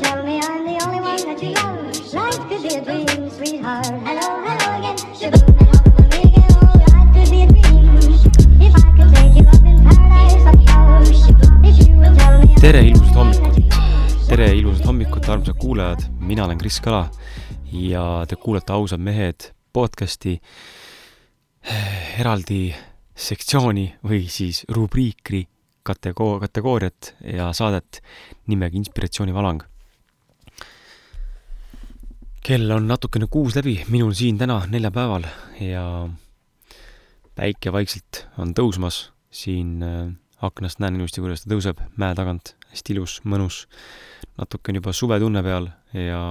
tere the ilusat only one that hommikut. you love., tere ilusat hommikut, armsad kuulajad, mina olen Kris Kala ja te kuulate Ausad mehed podcasti. Eraldi sektsiooni või siis rubriiki kategoo-, kategooriat ja saadet nimega Inspiratsioonivalang. kell on natukene kuus läbi, minul siin täna neljapäeval ja päike vaikselt on tõusmas, siin äh, aknast näen ilusti, kuidas ta tõuseb mäe tagant, hästi ilus, mõnus, natuke on juba suvetunne peal ja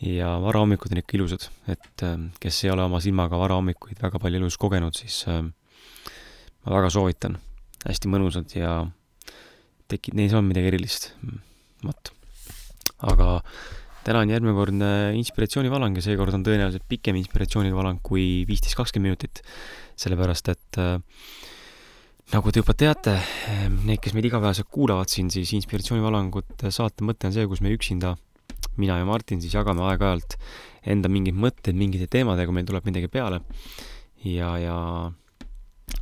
ja varahommikud on ikka ilusad, et äh, kes ei ole oma silmaga varahommikuid väga palju elus kogenud, siis äh, ma väga soovitan, hästi mõnusad ja tekib, neis on midagi erilist, vot. aga täna on järgmine inspiratsioonivalang ja seekord on tõenäoliselt pikem inspiratsioonivalang kui viisteist, kakskümmend minutit, sellepärast et äh, nagu te juba teate, need, kes meid igapäevaselt kuulavad siin, siis inspiratsioonivalangut saate mõte on see, kus me üksinda, mina ja Martin siis jagame aeg-ajalt enda mingeid mõtteid mingite teemadega, meil tuleb midagi peale. ja, ja,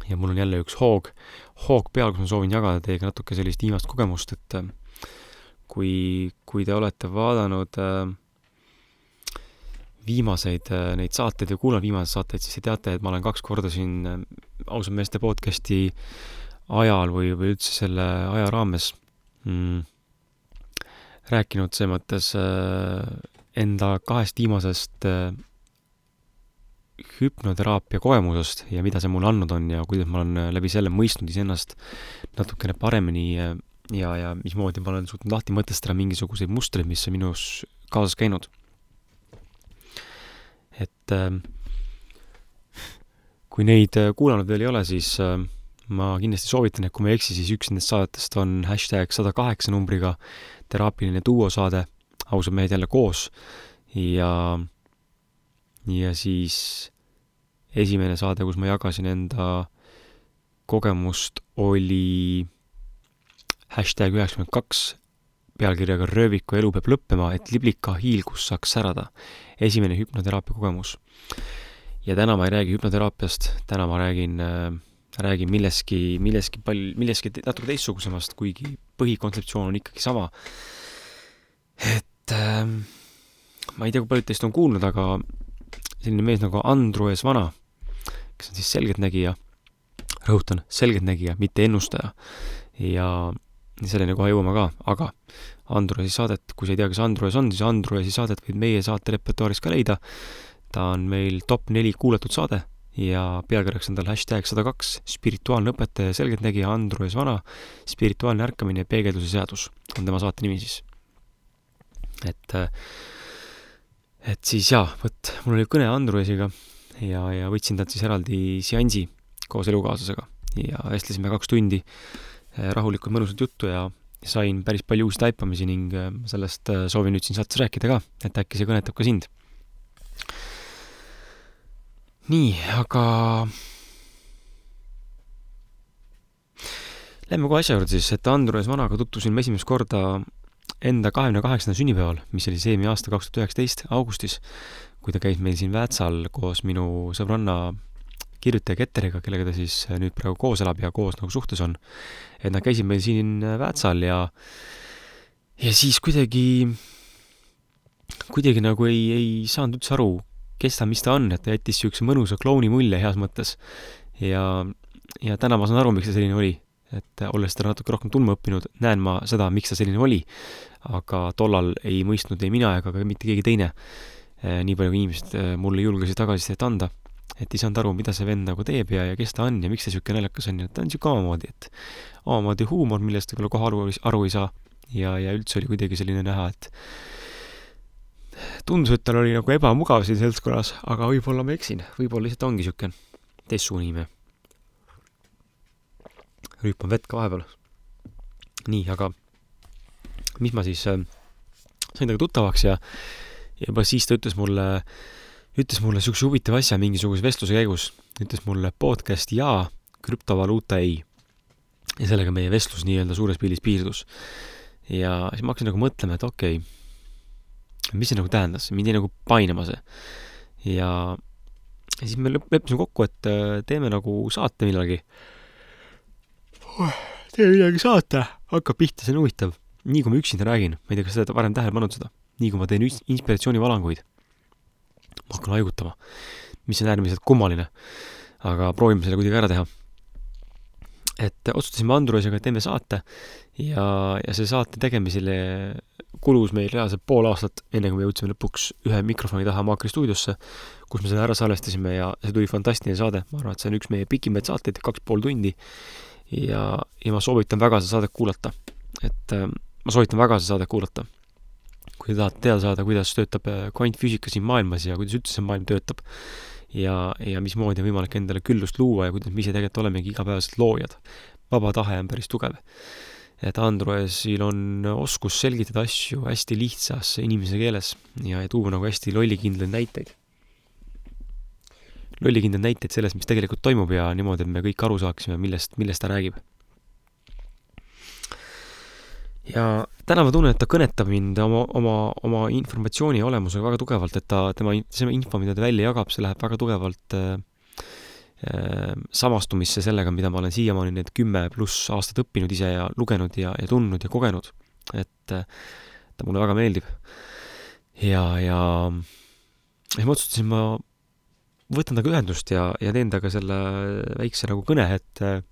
ja mul on jälle üks hoog, hoog peal, kus ma soovin jagada teiega natuke sellist viimast kogemust, et äh, kui, kui te olete vaadanud äh, viimaseid äh, neid saateid ja kuulanud viimaseid saateid, siis te teate, et ma olen kaks korda siin äh, ausad meeste podcasti ajal või, või üldse selle aja raames mm, rääkinud selles mõttes äh, enda kahest viimasest äh, hüpnoteraapia kogemusest ja mida see mulle andnud on ja kuidas ma olen äh, läbi selle mõistnud iseennast natukene paremini ja, ja mismoodi ma olen suutnud lahti mõtestada mingisuguseid mustreid, mis on minus kaasas käinud. et kui neid kuulanud veel ei ole, siis ma kindlasti soovitan, et kui ma ei eksi, siis üks nendest saadetest on hashtag sada kaheksa numbriga teraapiline duosaade, ausad mehed jälle koos ja, ja siis esimene saade, kus ma jagasin enda kogemust, oli hashtag üheksakümmend kaks pealkirjaga Rööviku elu peab lõppema, et liblika hiilgus saaks särada. esimene hüpnoteraapia kogemus. ja täna ma ei räägi hüpnoteraapiast, täna ma räägin äh, räägin millestki, millestki pal-, millestki te- natuke teistsugusemast, kuigi põhikontseptsioon on ikkagi sama. et ähm, ma ei tea, kui paljud teist on kuulnud, aga selline mees nagu Andrus Vana, kes on siis selgeltnägija, rõhutan, selgeltnägija, mitte ennustaja. ja selleni kohe jõuame ka, aga Andrusi saadet, kui sa ei tea, kes Andrus on, siis Andrusi saadet võid meie saate repertuaaris ka leida. ta on meil top neli kuulatud saade ja pealkirjaks on tal hashtag sada kaks, spirituaalne õpetaja ja selgeltnägija Andrus Vana, spirituaalne ärkamine ja peegelduse seadus on tema saate nimi siis. et, et siis jaa, vot mul oli kõne Andrusiga ja, ja võtsin talt siis eraldi seansi koos elukaaslasega ja vestlesime kaks tundi eh, rahulikult mõnusat juttu ja sain päris palju uusi taipamisi ning eh, sellest soovin nüüd siin saates rääkida ka, et äkki see kõnetab ka sind. nii, aga Lähme kohe asja juurde siis, et Andrus Vanaga tutvusin ma esimest korda enda kahekümne kaheksandal sünnipäeval, mis oli see eelmine aasta kaks tuhat üheksateist augustis, kui ta käis meil siin Väätsal koos minu sõbranna kirjutaja Ketteriga, kellega ta siis nüüd praegu koos elab ja koos nagu suhtes on. et nad käisid meil siin Väätsal ja ja siis kuidagi, kuidagi nagu ei, ei saanud üldse aru, kes ta, mis ta on, et ta jättis niisuguse mõnusa klouni mulje heas mõttes. ja, ja täna ma saan aru, miks ta selline oli. et olles teda natuke rohkem tundma õppinud, näen ma seda, miks ta selline oli. aga tollal ei mõistnud ei mina ega ka mitte keegi teine, nii palju kui inimesed eh, mulle julgesid tagasisidet anda, et ei saanud aru, mida see vend nagu teeb ja, ja kes ta on ja miks ta niisugune naljakas on ja ta on niisugune omamoodi, et omamoodi huumor, millest võib-olla kohe aru, aru ei saa ja, ja üldse oli kuidagi selline näha, et tundus, et tal oli nagu ebamugav siin seltskonnas, aga võib-olla ma eksin, võib-olla lihtsalt ongi niisugune teistsugune inimene. rüüpan vett ka vahepeal. nii, aga mis ma siis äh, sain temaga tuttavaks ja ja juba siis ta ütles mulle, ütles mulle niisuguse huvitava asja mingisuguse vestluse käigus, ütles mulle podcast jaa, krüptovaluuta ei. ja sellega meie vestlus nii-öelda suures pildis piirdus. ja siis ma hakkasin nagu mõtlema, et okei okay,, mis see nagu tähendas, mind jäi nagu painama see. ja, siis me lõpp, leppisime kokku, et äh, teeme nagu saate millalgi. teeme midagi saate, hakkab pihta, see on huvitav. nii kui ma üksinda räägin, ma ei tea, kas sa oled varem tähele pannud seda, nii kui ma teen inspiratsioonivalanguid, ma hakkan haigutama, mis on äärmiselt kummaline. aga proovime selle kuidagi ära teha et otsustasime Andrusega, et teeme saate ja, ja selle saate tegemisele kulus meil reaalselt pool aastat, enne kui me jõudsime lõpuks ühe mikrofoni taha Maakri stuudiosse, kus me selle ära salvestasime ja see tuli fantastiline saade, ma arvan, et see on üks meie pikimaid saateid, kaks pool tundi. ja, ja ma soovitan väga seda saadet kuulata. et äh, ma soovitan väga seda saadet kuulata. kui te tahate teada saada, kuidas töötab äh, kvantfüüsika siin maailmas ja kuidas üldse see maailm töötab, ja, ja mismoodi on võimalik endale küllust luua ja kuidas me ise tegelikult olemegi igapäevaselt loojad. vaba tahe on päris tugev. Et Androesil on oskus selgitada asju hästi lihtsas inimese keeles ja, ja tuua nagu hästi lollikindlaid näiteid. lollikindlaid näiteid sellest, mis tegelikult toimub ja niimoodi, et me kõik aru saaksime, millest, millest ta räägib ja täna ma tunnen, et ta kõnetab mind oma, oma, oma informatsiooni olemusega väga tugevalt, et ta, tema, see info, mida ta välja jagab, see läheb väga tugevalt äh, samastumisse sellega, mida ma olen siiamaani need kümme pluss aastat õppinud ise ja lugenud ja, ja tundnud ja kogenud. et äh, ta mulle väga meeldib. ja, ja siis ma otsustasin, ma võtan temaga ühendust ja, ja teen temaga selle väikse nagu kõne, et äh,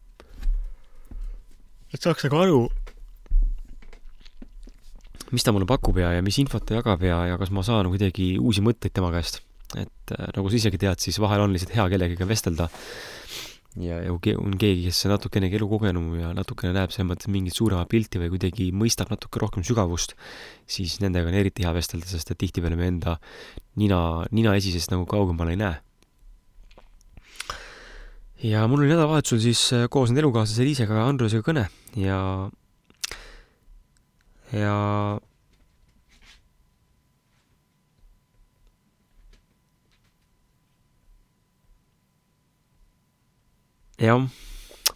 et saaks nagu aru mis ta mulle pakub ja, ja mis infot ta jagab ja, ja kas ma saan kuidagi uusi mõtteid tema käest. Et äh, nagu sa isegi tead, siis vahel on lihtsalt hea kellegagi vestelda. ja, ja kui on keegi, kes natukenegi elukogenum ja natukene näeb selles mõttes mingit suuremat pilti või kuidagi mõistab natuke rohkem sügavust, siis nendega on eriti hea vestelda, sest et tihtipeale me enda nina, nina esisest nagu kaugemale ei näe ja mul oli nädalavahetusel siis äh, koos nende elukaaslase Liisega Andrusega kõne ja ja jah,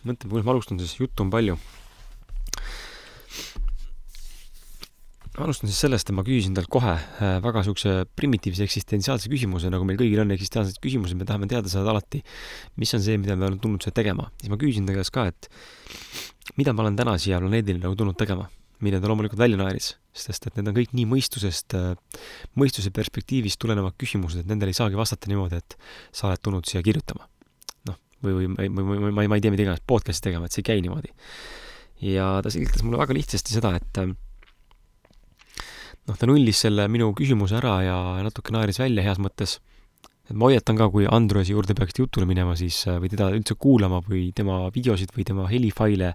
mõtlen, kuidas ma alustan, sest juttu on palju. alustan siis sellest, et ma küsisin talt kohe äh, väga niisuguse primitiivse eksistentsiaalse küsimuse, nagu meil kõigil on eksistentsiaalsed küsimused, me tahame teada saada alati, mis on see, mida me oleme tulnud siia tegema. siis ma küsisin ta käest ka, et mida ma olen täna siia planeedile nagu tulnud tegema mille ta loomulikult välja naeris, sest et need on kõik nii mõistusest, mõistuse perspektiivist tulenevad küsimused, et nendele ei saagi vastata niimoodi, et sa oled tulnud siia kirjutama. Või, või, või, või, või ma ei, ma ei tea, mida iganes, podcast'i tegema, et see ei käi niimoodi. ja ta selgitas mulle väga lihtsasti seda, et noh, ta nullis selle minu küsimuse ära ja natuke naeris välja heas mõttes. et ma hoiatan ka, kui Androsi juurde peaksite jutule minema, siis või teda üldse kuulama või tema videosid või tema helifaile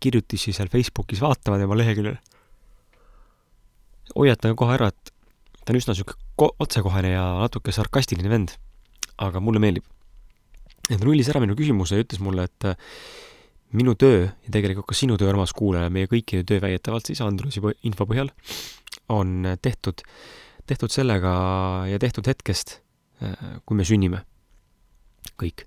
kirjutisi seal Facebookis vaatama tema leheküljel. hoiatan kohe ära, et ta on üsna niisugune otsekohene ja natuke sarkastiline vend, aga mulle meeldib. Ta nullis ära minu küsimuse ja ütles mulle, et äh, minu töö ja tegelikult ka sinu töö, armas kuulaja, meie kõikide töö väidetavalt siis Andrusi info põhjal, on tehtud, tehtud sellega ja tehtud hetkest, äh, kui me sünnime. kõik.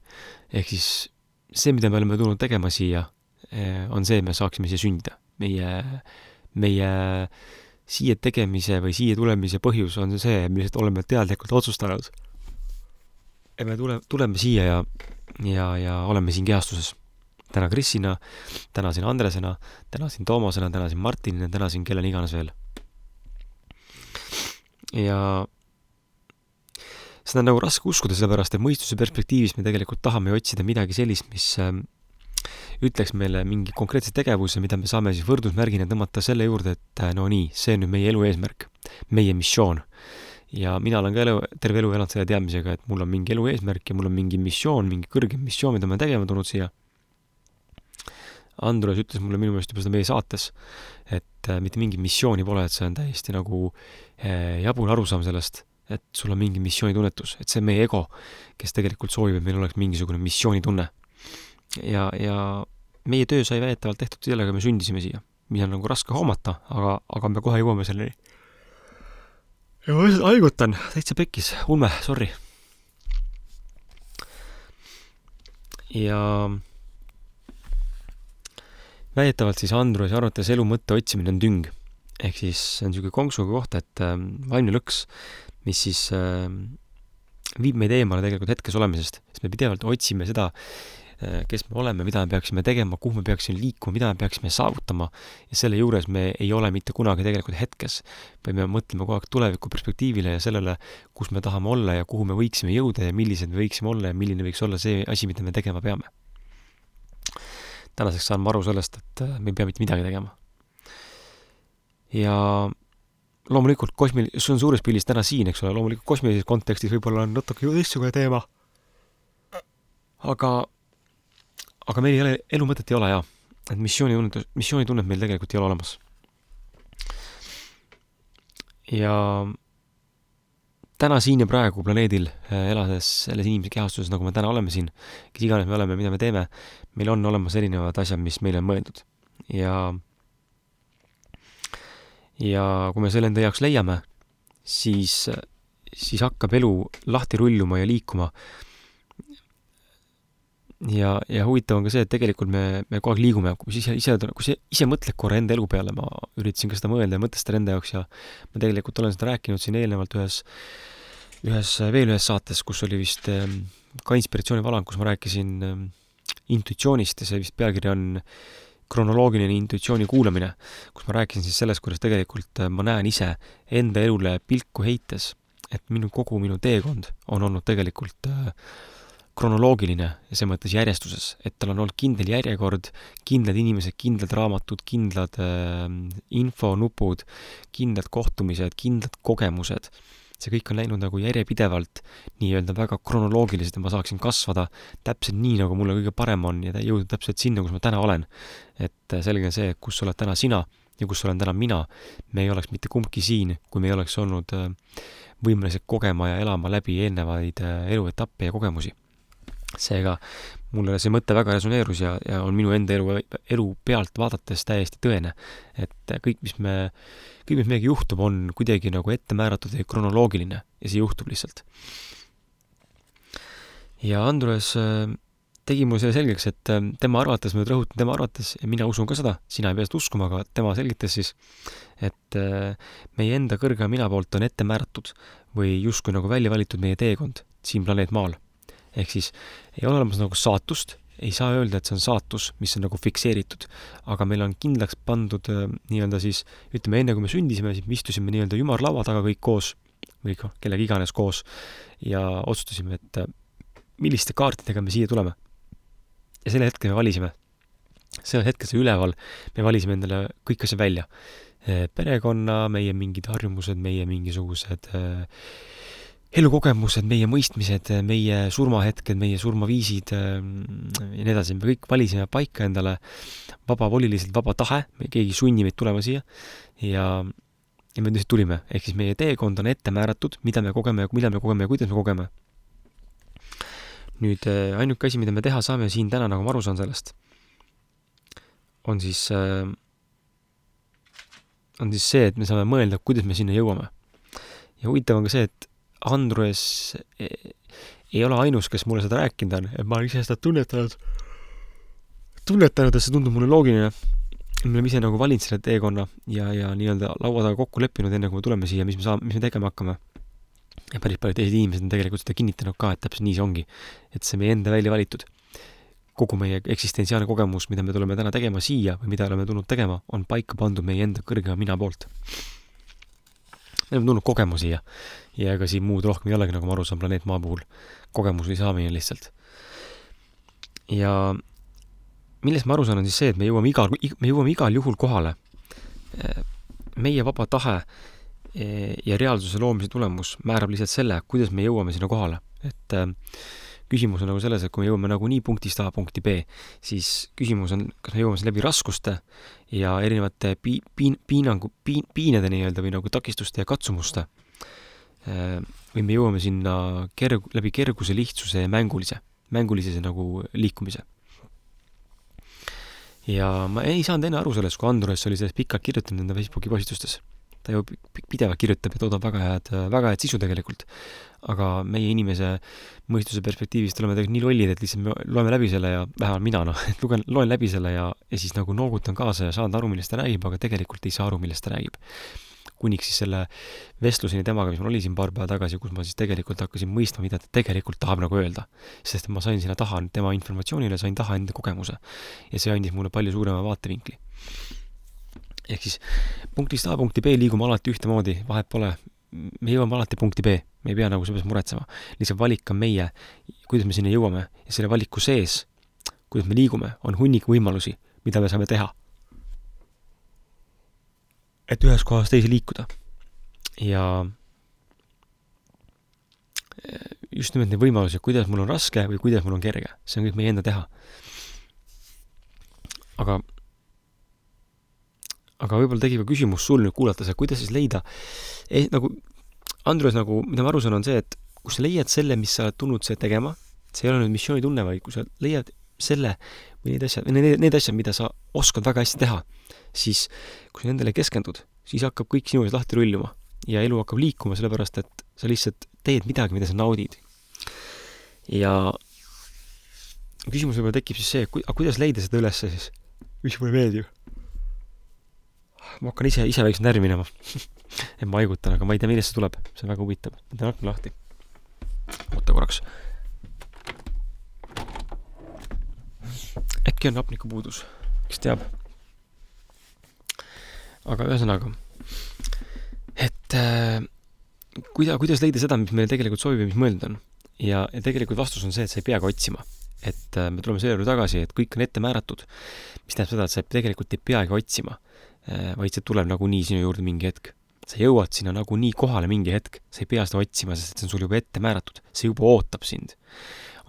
ehk siis see, mida me oleme tulnud tegema siia, Eh, on see, et me saaksime siia sündida. meie, meie siia tegemise või siia tulemise põhjus on see, me lihtsalt oleme teadlikult otsustanud. Et me tule, tuleme siia ja, ja, ja oleme siin kehastuses. täna Krisina, täna siin Andresena, täna siin Toomasena, täna siin Martinina, täna siin kellena iganes veel. ja seda on nagu raske uskuda, sellepärast et mõistuse perspektiivist me tegelikult tahame otsida midagi sellist, mis ütleks meile mingi konkreetse tegevuse, mida me saame siis võrdusmärgina tõmmata selle juurde, et äh, no nii, see on nüüd meie elu eesmärk, meie missioon. Ja mina olen ka elu, terve elu elanud selle teadmisega, et mul on mingi elu eesmärk ja mul on mingi missioon, mingi kõrgem missioon, mida ma tegema tulnud siia. Andrus ütles mulle minu meelest juba seda meie saates, et äh, mitte mingit missiooni pole, et see on täiesti nagu äh, jabur arusaam sellest, et sul on mingi missioonitunnetus, et see on meie ego, kes tegelikult soovib, et meil oleks mingisugune missioonitunne ja, ja meie töö sai väidetavalt tehtud sellega, me sündisime siia, mida on nagu raske hoomata, aga, aga me kohe jõuame selleni. Haigutan, täitsa pekkis, ulme, sorry. ja väidetavalt siis Andruse arvates elu mõtte otsimine on tüng. ehk siis see on niisugune konksuga koht, et äh, vaimne lõks, mis siis äh, viib meid eemale tegelikult hetkes olemisest, sest me pidevalt otsime seda, kes me oleme, mida me peaksime tegema, kuhu me peaksime liikuma, mida me peaksime saavutama ja selle juures me ei ole mitte kunagi tegelikult hetkes, vaid me mõtleme kogu aeg tuleviku perspektiivile ja sellele, kus me tahame olla ja kuhu me võiksime jõuda ja millised me võiksime olla ja milline võiks olla see asi, mida me tegema peame. tänaseks saan ma aru sellest, et äh, me ei pea mitte midagi tegema. ja loomulikult kosmil-, see on suures pildis täna siin, eks ole, loomulikult kosmilises kontekstis võib-olla on natuke teistsugune teema, aga aga meil ei ole, elu mõtet ei ole jaa. et missioonitunnet, missioonitunnet meil tegelikult ei ole olemas. ja täna siin ja praegu planeedil äh, elades selles inimese kehastuses, nagu me täna oleme siin, kes iganes me oleme, mida me teeme, meil on olemas erinevad asjad, mis meile on mõeldud. ja ja kui me selle enda jaoks leiame, siis, siis hakkab elu lahti rulluma ja liikuma ja, ja huvitav on ka see, et tegelikult me, me kogu aeg liigume, kui ise, ise, kui sa ise mõtled korra enda elu peale, ma üritasin ka seda mõelda ja mõtestada enda jaoks ja ma tegelikult olen seda rääkinud siin eelnevalt ühes, ühes, veel ühes saates, kus oli vist ehm, ka inspiratsioonivalang, kus ma rääkisin ehm, intuitsioonist ja see vist pealkiri on kronoloogiline intuitsiooni kuulamine, kus ma rääkisin siis sellest, kuidas tegelikult ehm, ma näen ise enda elule pilku heites, et minu, kogu minu teekond on olnud tegelikult äh, kronoloogiline ja selles mõttes järjestuses, et tal on olnud kindel järjekord, kindlad inimesed, kindlad raamatud, kindlad äh, infonupud, kindlad kohtumised, kindlad kogemused. see kõik on läinud nagu järjepidevalt nii-öelda väga kronoloogiliselt ja ma saaksin kasvada täpselt nii, nagu mulle kõige parem on ja jõuda täpselt sinna, kus ma täna olen. et äh, selge on see, kus oled täna sina ja kus olen täna mina, me ei oleks mitte kumbki siin, kui me ei oleks olnud äh, võimelised kogema ja elama läbi eelnevaid äh, eluetappe ja kogemusi seega mulle see mõte väga resoneerus ja, ja on minu enda elu, elu pealt vaadates täiesti tõene. et kõik, mis me, kõik, mis meiega juhtub, on kuidagi nagu ette määratud ja kronoloogiline ja see juhtub lihtsalt. ja Andrus äh, tegi mulle selle selgeks, et äh, tema arvates, ma nüüd rõhutan, tema arvates, ja mina usun ka seda, sina ei pea seda uskuma, aga tema selgitas siis, et äh, meie enda kõrgema mina poolt on ette määratud või justkui nagu välja valitud meie teekond siin planeet Maal ehk siis ei ole olemas nagu saatust, ei saa öelda, et see on saatus, mis on nagu fikseeritud, aga meil on kindlaks pandud äh, nii-öelda siis, ütleme enne kui me sündisime, siis me istusime nii-öelda ümarlaua taga kõik koos või kellega iganes koos ja otsustasime, et äh, milliste kaartidega me siia tuleme. ja selle hetke me valisime. sellel hetkel see üleval, me valisime endale kõik asjad välja. Äh, perekonna, meie mingid harjumused, meie mingisugused äh, elukogemused, meie mõistmised, meie surmahetked, meie surmaviisid ähm, ja nii edasi, me kõik valisime paika endale vabavoliliselt vaba tahe, keegi ei sunni meid tulema siia ja, ja me lihtsalt tulime, ehk siis meie teekond on ette määratud, mida me kogeme ja millal me kogeme ja kuidas me kogeme. nüüd äh, ainuke asi, mida me teha saame siin täna, nagu ma aru saan sellest, on siis, äh, on siis see, et me saame mõelda, kuidas me sinna jõuame. ja huvitav on ka see, et Andrus e, ei ole ainus, kes mulle seda rääkinud on, et ma olen ise seda tunnetanud, tunnetanud, et see tundub mulle loogiline. me oleme ise nagu valinud selle teekonna ja, ja nii-öelda laua taga kokku leppinud, enne kui me tuleme siia, mis me saame, mis me tegema hakkame. ja päris paljud teised inimesed on tegelikult seda kinnitanud ka, et täpselt nii see ongi. et see meie enda välja valitud. kogu meie eksistentsiaalne kogemus, mida me tuleme täna tegema siia või mida oleme tulnud tegema, on paika pandud meie enda kõrgema mina poolt me oleme tulnud kogemusi siia ja ega siin muud rohkem ei olegi, nagu ma aru saan, planeet Maa puhul. kogemusi saamine lihtsalt. ja millest ma aru saan, on siis see, et me jõuame igal, me jõuame igal juhul kohale. meie vaba tahe e, ja reaalsuse loomise tulemus määrab lihtsalt selle, kuidas me jõuame sinna kohale. et äh, küsimus on nagu selles, et kui me jõuame nagunii punktist A punkti B, siis küsimus on, kas me jõuame siin läbi raskuste ja erinevate pi-, piin-, piinangu, piin-, piinade nii-öelda või nagu takistuste ja katsumuste, äh, või me jõuame sinna kerg-, läbi kerguse, lihtsuse ja mängulise, mängulise nagu liikumise. ja ma ei saanud enne aru sellest, kui Andres oli sellest pikalt kirjutanud enda Facebooki postitustes. Ta ju pidevalt kirjutab ja toodab väga head, väga head sisu tegelikult. aga meie inimese mõistuse perspektiivist oleme tegelikult nii lollid, et lihtsalt me loeme läbi selle ja, vähemalt mina noh, et lugen, loen läbi selle ja, ja siis nagu noogutan kaasa ja saan aru, millest ta räägib, aga tegelikult ei saa aru, millest ta räägib kuniks siis selle vestluseni temaga, mis mul oli siin paar päeva tagasi, kus ma siis tegelikult hakkasin mõistma, mida ta tegelikult tahab nagu öelda. sest ma sain sinna taha tema informatsioonile, sain taha enda kogemuse. ja see andis mulle palju suurema vaatevinkli. Ehk siis punktist A punkti B liigume alati ühtemoodi, vahet pole, me jõuame alati punkti B, me ei pea nagu selle peale muretsema. lihtsalt valik on meie, kuidas me sinna jõuame ja selle valiku sees, kuidas me liigume, on hunnik võimalusi, mida me saame teha et ühest kohast teise liikuda. ja eh, just nimelt neid võimalusi, kuidas mul on raske või kuidas mul on kerge, see on kõik meie enda teha. aga, aga võib-olla tekib ka küsimus sul nüüd kuulates, et kuidas siis leida eh,, nagu Andrus nagu, mida ma aru saan, on see, et kui sa leiad selle, mis sa oled tulnud see tegema, see ei ole nüüd missioonitunne, vaid kui sa leiad selle või need asjad, need, need asjad, mida sa oskad väga hästi teha, siis kui sa nendele keskendud, siis hakkab kõik sinu ees lahti rulluma ja elu hakkab liikuma, sellepärast et sa lihtsalt teed midagi, mida sa naudid. ja küsimus võib-olla tekib siis see, aga kuidas leida seda ülesse siis, mis mulle meeldib. Ma hakkan ise, ise väikselt närvi minema et ma haigutan, aga ma ei tea, millest see tuleb, see on väga huvitav. ma teen akna lahti. oota korraks äkki on hapnikupuudus, kes teab. aga ühesõnaga, et äh, kuida-, kuidas leida seda, mis meile tegelikult sobib ja mis mõeldud on. ja, ja tegelikult vastus on see, et sa ei peagi otsima. et äh, me tuleme selle juurde tagasi, et kõik on ette määratud, mis tähendab seda, et sa tegelikult ei peagi otsima vaid see tuleb nagunii sinu juurde mingi hetk sa jõuad sinna nagunii kohale mingi hetk, sa ei pea seda otsima, sest see on sul juba ette määratud, see juba ootab sind.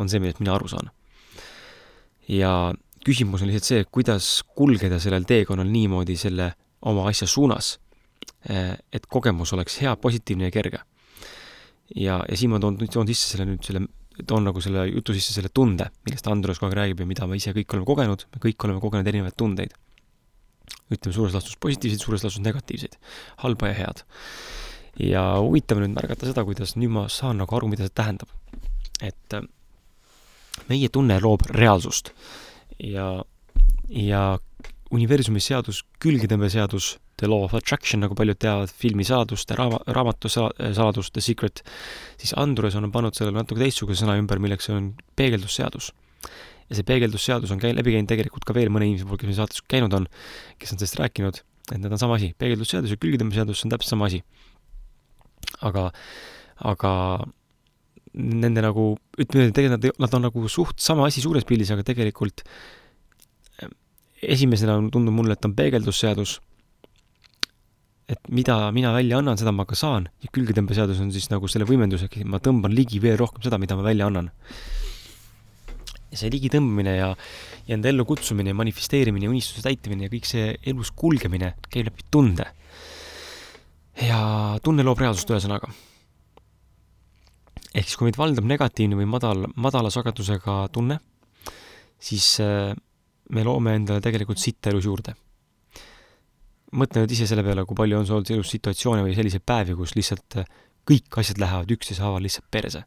on see, millest mina aru saan ja küsimus on lihtsalt see, kuidas kulgeda sellel teekonnal niimoodi selle oma asja suunas, eh, et kogemus oleks hea, positiivne ja kerge. ja, ja siin ma toon, toon sisse selle nüüd selle, toon nagu selle jutu sisse selle tunde, millest Andrus kogu aeg räägib ja mida me ise kõik oleme kogenud, me kõik oleme kogenud erinevaid tundeid. Ütleme suures laastus positiivseid, suures laastus negatiivseid, halba ja head. ja huvitav nüüd märgata seda, kuidas nüüd ma saan nagu aru, mida see tähendab. et meie tunne loob reaalsust ja, ja universumi seadus, külgetõmbeseadus, The Law of Attraction, nagu paljud teavad, filmi saladust, raama, raamatu saladus, The Secret, siis Andres on pannud sellele natuke teistsuguse sõna ümber, milleks on peegeldusseadus. Ja see peegeldusseadus on käi-, läbi käinud tegelikult ka veel mõne inimese poolt, kes meil saates käinud on, kes on sellest rääkinud, et need on sama asi, peegeldusseadus ja külgetõmbeseadus on täpselt sama asi. aga, aga nende nagu, ütleme, tegelikult nad, nad on nagu suht sama asi suures pildis, aga tegelikult eh, esimesena tundub mulle, et on peegeldusseadus, et mida mina välja annan, seda ma ka saan, ja külgetõmbeseadus on siis nagu selle võimendusega, ma tõmban ligi veel rohkem seda, mida ma välja annan. Ja see ligi tõmbamine ja, ja enda ellu kutsumine ja manifesteerimine ja unistuse täitmine ja kõik see elus kulgemine käib läbi tunde. ja tunne loob reaalsust, ühesõnaga ehk siis, kui meid valdab negatiivne või madal, madala sagedusega tunne, siis äh, me loome endale tegelikult sitta elus juurde. mõtle nüüd ise selle peale, kui palju on sul olnud elus situatsioone või selliseid päevi, kus lihtsalt äh, kõik asjad lähevad üksteise haaval lihtsalt perse.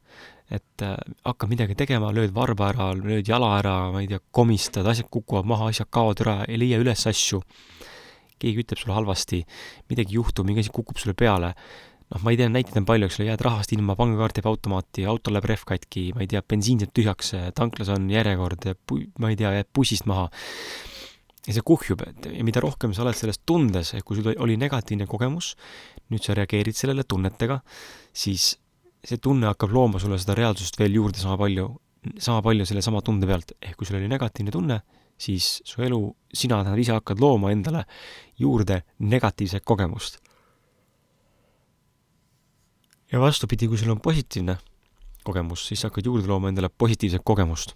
Et äh, hakkad midagi tegema, lööd varba ära, lööd jala ära, ma ei tea, komistad, asjad kukuvad maha, asjad kaovad ära, ei leia üles asju, keegi ütleb sulle halvasti, midagi juhtub, mingi asi kukub sulle peale noh, ma ei tea, näiteid on palju, eks ole, jääd rahast ilma, pangakaart jääb automaati, autol läheb rehv katki, ma ei tea, bensiin jääb tühjaks, tanklas on järjekord, ma ei tea, jääd bussist maha. ja see kuhjub, et ja mida rohkem sa oled selles tundes, kui sul oli negatiivne kogemus, nüüd sa reageerid sellele tunnetega, siis see tunne hakkab looma sulle seda reaalsust veel juurde sama palju, sama palju sellesama tunde pealt, ehk kui sul oli negatiivne tunne, siis su elu, sina tähendab ise hakkad looma endale juurde negatiivset kogemust ja vastupidi, kui sul on positiivne kogemus, siis sa hakkad juurde looma endale positiivset kogemust.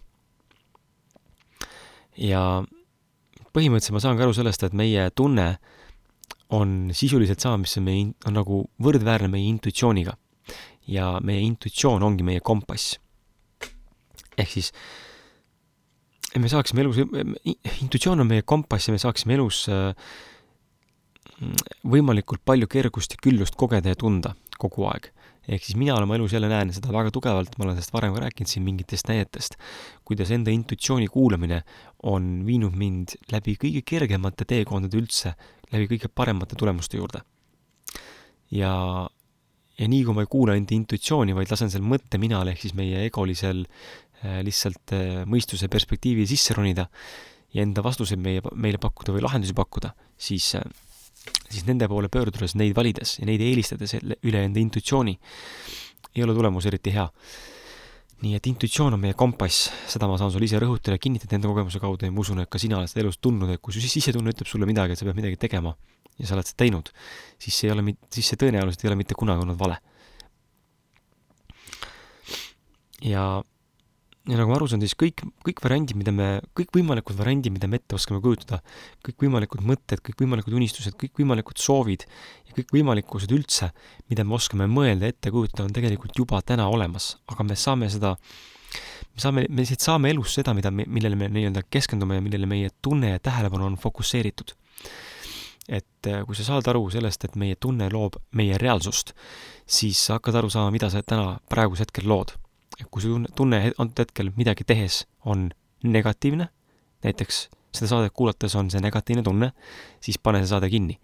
ja põhimõtteliselt ma saan ka aru sellest, et meie tunne on sisuliselt sama, mis on meie, on nagu võrdväärne meie intuitsiooniga. Ja meie intuitsioon ongi meie kompass. ehk siis me saaksime elus, intuitsioon on meie kompass ja me saaksime elus äh, võimalikult palju kergust ja küllust kogeda ja tunda kogu aeg. ehk siis mina oma elus jälle näen seda väga tugevalt, ma olen sellest varem ka rääkinud siin mingitest näidetest, kuidas enda intuitsiooni kuulamine on viinud mind läbi kõige kergemate teekondade üldse, läbi kõige paremate tulemuste juurde. ja, ja nii, kui ma ei kuula enda intuitsiooni, vaid lasen seal mõtteminal ehk siis meie egolisel äh, lihtsalt äh, mõistuse perspektiivi sisse ronida ja enda vastuseid meie, meile pakkuda või lahendusi pakkuda, siis äh, siis nende poole pöördudes, neid valides ja neid eelistades üle enda intuitsiooni, ei ole tulemus eriti hea. nii et intuitsioon on meie kompass, seda ma saan sulle ise rõhutada kinnitada enda kogemuse kaudu ja ma usun, et ka sina oled seda elus tundnud, et kui su sisetunne ütleb sulle midagi, et sa pead midagi tegema ja sa oled seda teinud, siis see ei ole, siis see tõenäoliselt ei ole mitte kunagi olnud vale. ja ja nagu ma aru saan, siis kõik, kõik variandid, mida me, kõikvõimalikud variandid, mida me ette oskame kujutada, kõikvõimalikud mõtted, kõikvõimalikud unistused, kõikvõimalikud soovid ja kõikvõimalikkused üldse, mida me oskame mõelda, ette kujutada, on tegelikult juba täna olemas, aga me saame seda, me saame, me lihtsalt saame elus seda, mida me, millele me nii-öelda keskendume ja millele meie tunne ja tähelepanu on fokusseeritud. Et äh, kui sa saad aru sellest, et meie tunne loob meie reaalsust, siis sa hakkad aru saama, mida sa täna praegusel hetkel lood kui su tunne antud hetkel midagi tehes on negatiivne, näiteks seda saadet kuulates on see negatiivne tunne, siis pane see saade kinni.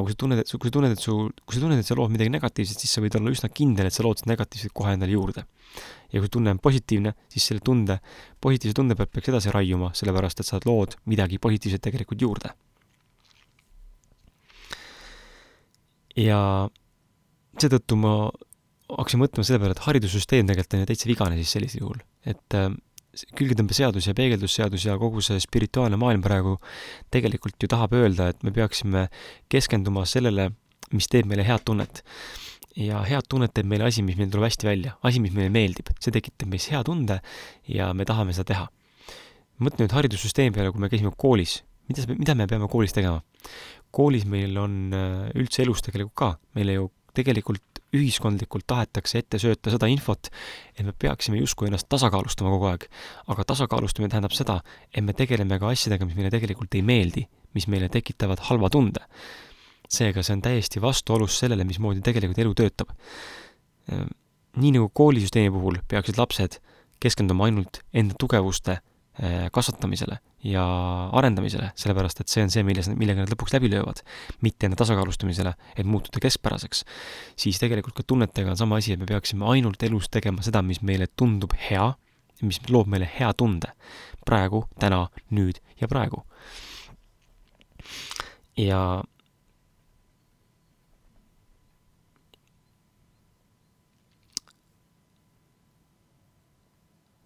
aga kui sa tunned, et, kui sa tunned, et su, kui sa tunned, et sa lood midagi negatiivset, siis sa võid olla üsna kindel, et sa lood seda negatiivset kohe endale juurde. ja kui tunne on positiivne, siis selle tunde, positiivse tunde pealt peaks edasi raiuma, sellepärast et sa lood midagi positiivset tegelikult juurde. Ja seetõttu ma hakkasin mõtlema selle peale, et haridussüsteem tegelikult on ju täitsa vigane siis sellisel juhul, et äh, külgetõmbeseadus ja peegeldusseadus ja kogu see spirituaalne maailm praegu tegelikult ju tahab öelda, et me peaksime keskenduma sellele, mis teeb meile head tunnet. ja head tunnet teeb meile asi, mis meil tuleb hästi välja, asi, mis meile meeldib, see tekitab meis hea tunde ja me tahame seda teha. mõtle nüüd haridussüsteemi peale, kui me käisime koolis, mida, mida me peame koolis tegema? Koolis meil on äh, üldse elus tegelikult ka, meile ju tegelikult ühiskondlikult tahetakse ette sööta seda infot, et me peaksime justkui ennast tasakaalustama kogu aeg. aga tasakaalustamine tähendab seda, et me tegeleme ka asjadega, mis meile tegelikult ei meeldi, mis meile tekitavad halva tunde. seega see on täiesti vastuolus sellele, mismoodi tegelikult elu töötab. Ehm, nii nagu koolisüsteemi puhul peaksid lapsed keskenduma ainult enda tugevuste eh, kasvatamisele ja arendamisele, sellepärast et see on see, milles, millega nad lõpuks läbi löövad, mitte enda tasakaalustamisele, et muutuda keskpäraseks. siis tegelikult ka tunnetega on sama asi, et me peaksime ainult elus tegema seda, mis meile tundub hea, mis loob meile hea tunde. praegu, täna, nüüd ja praegu. ja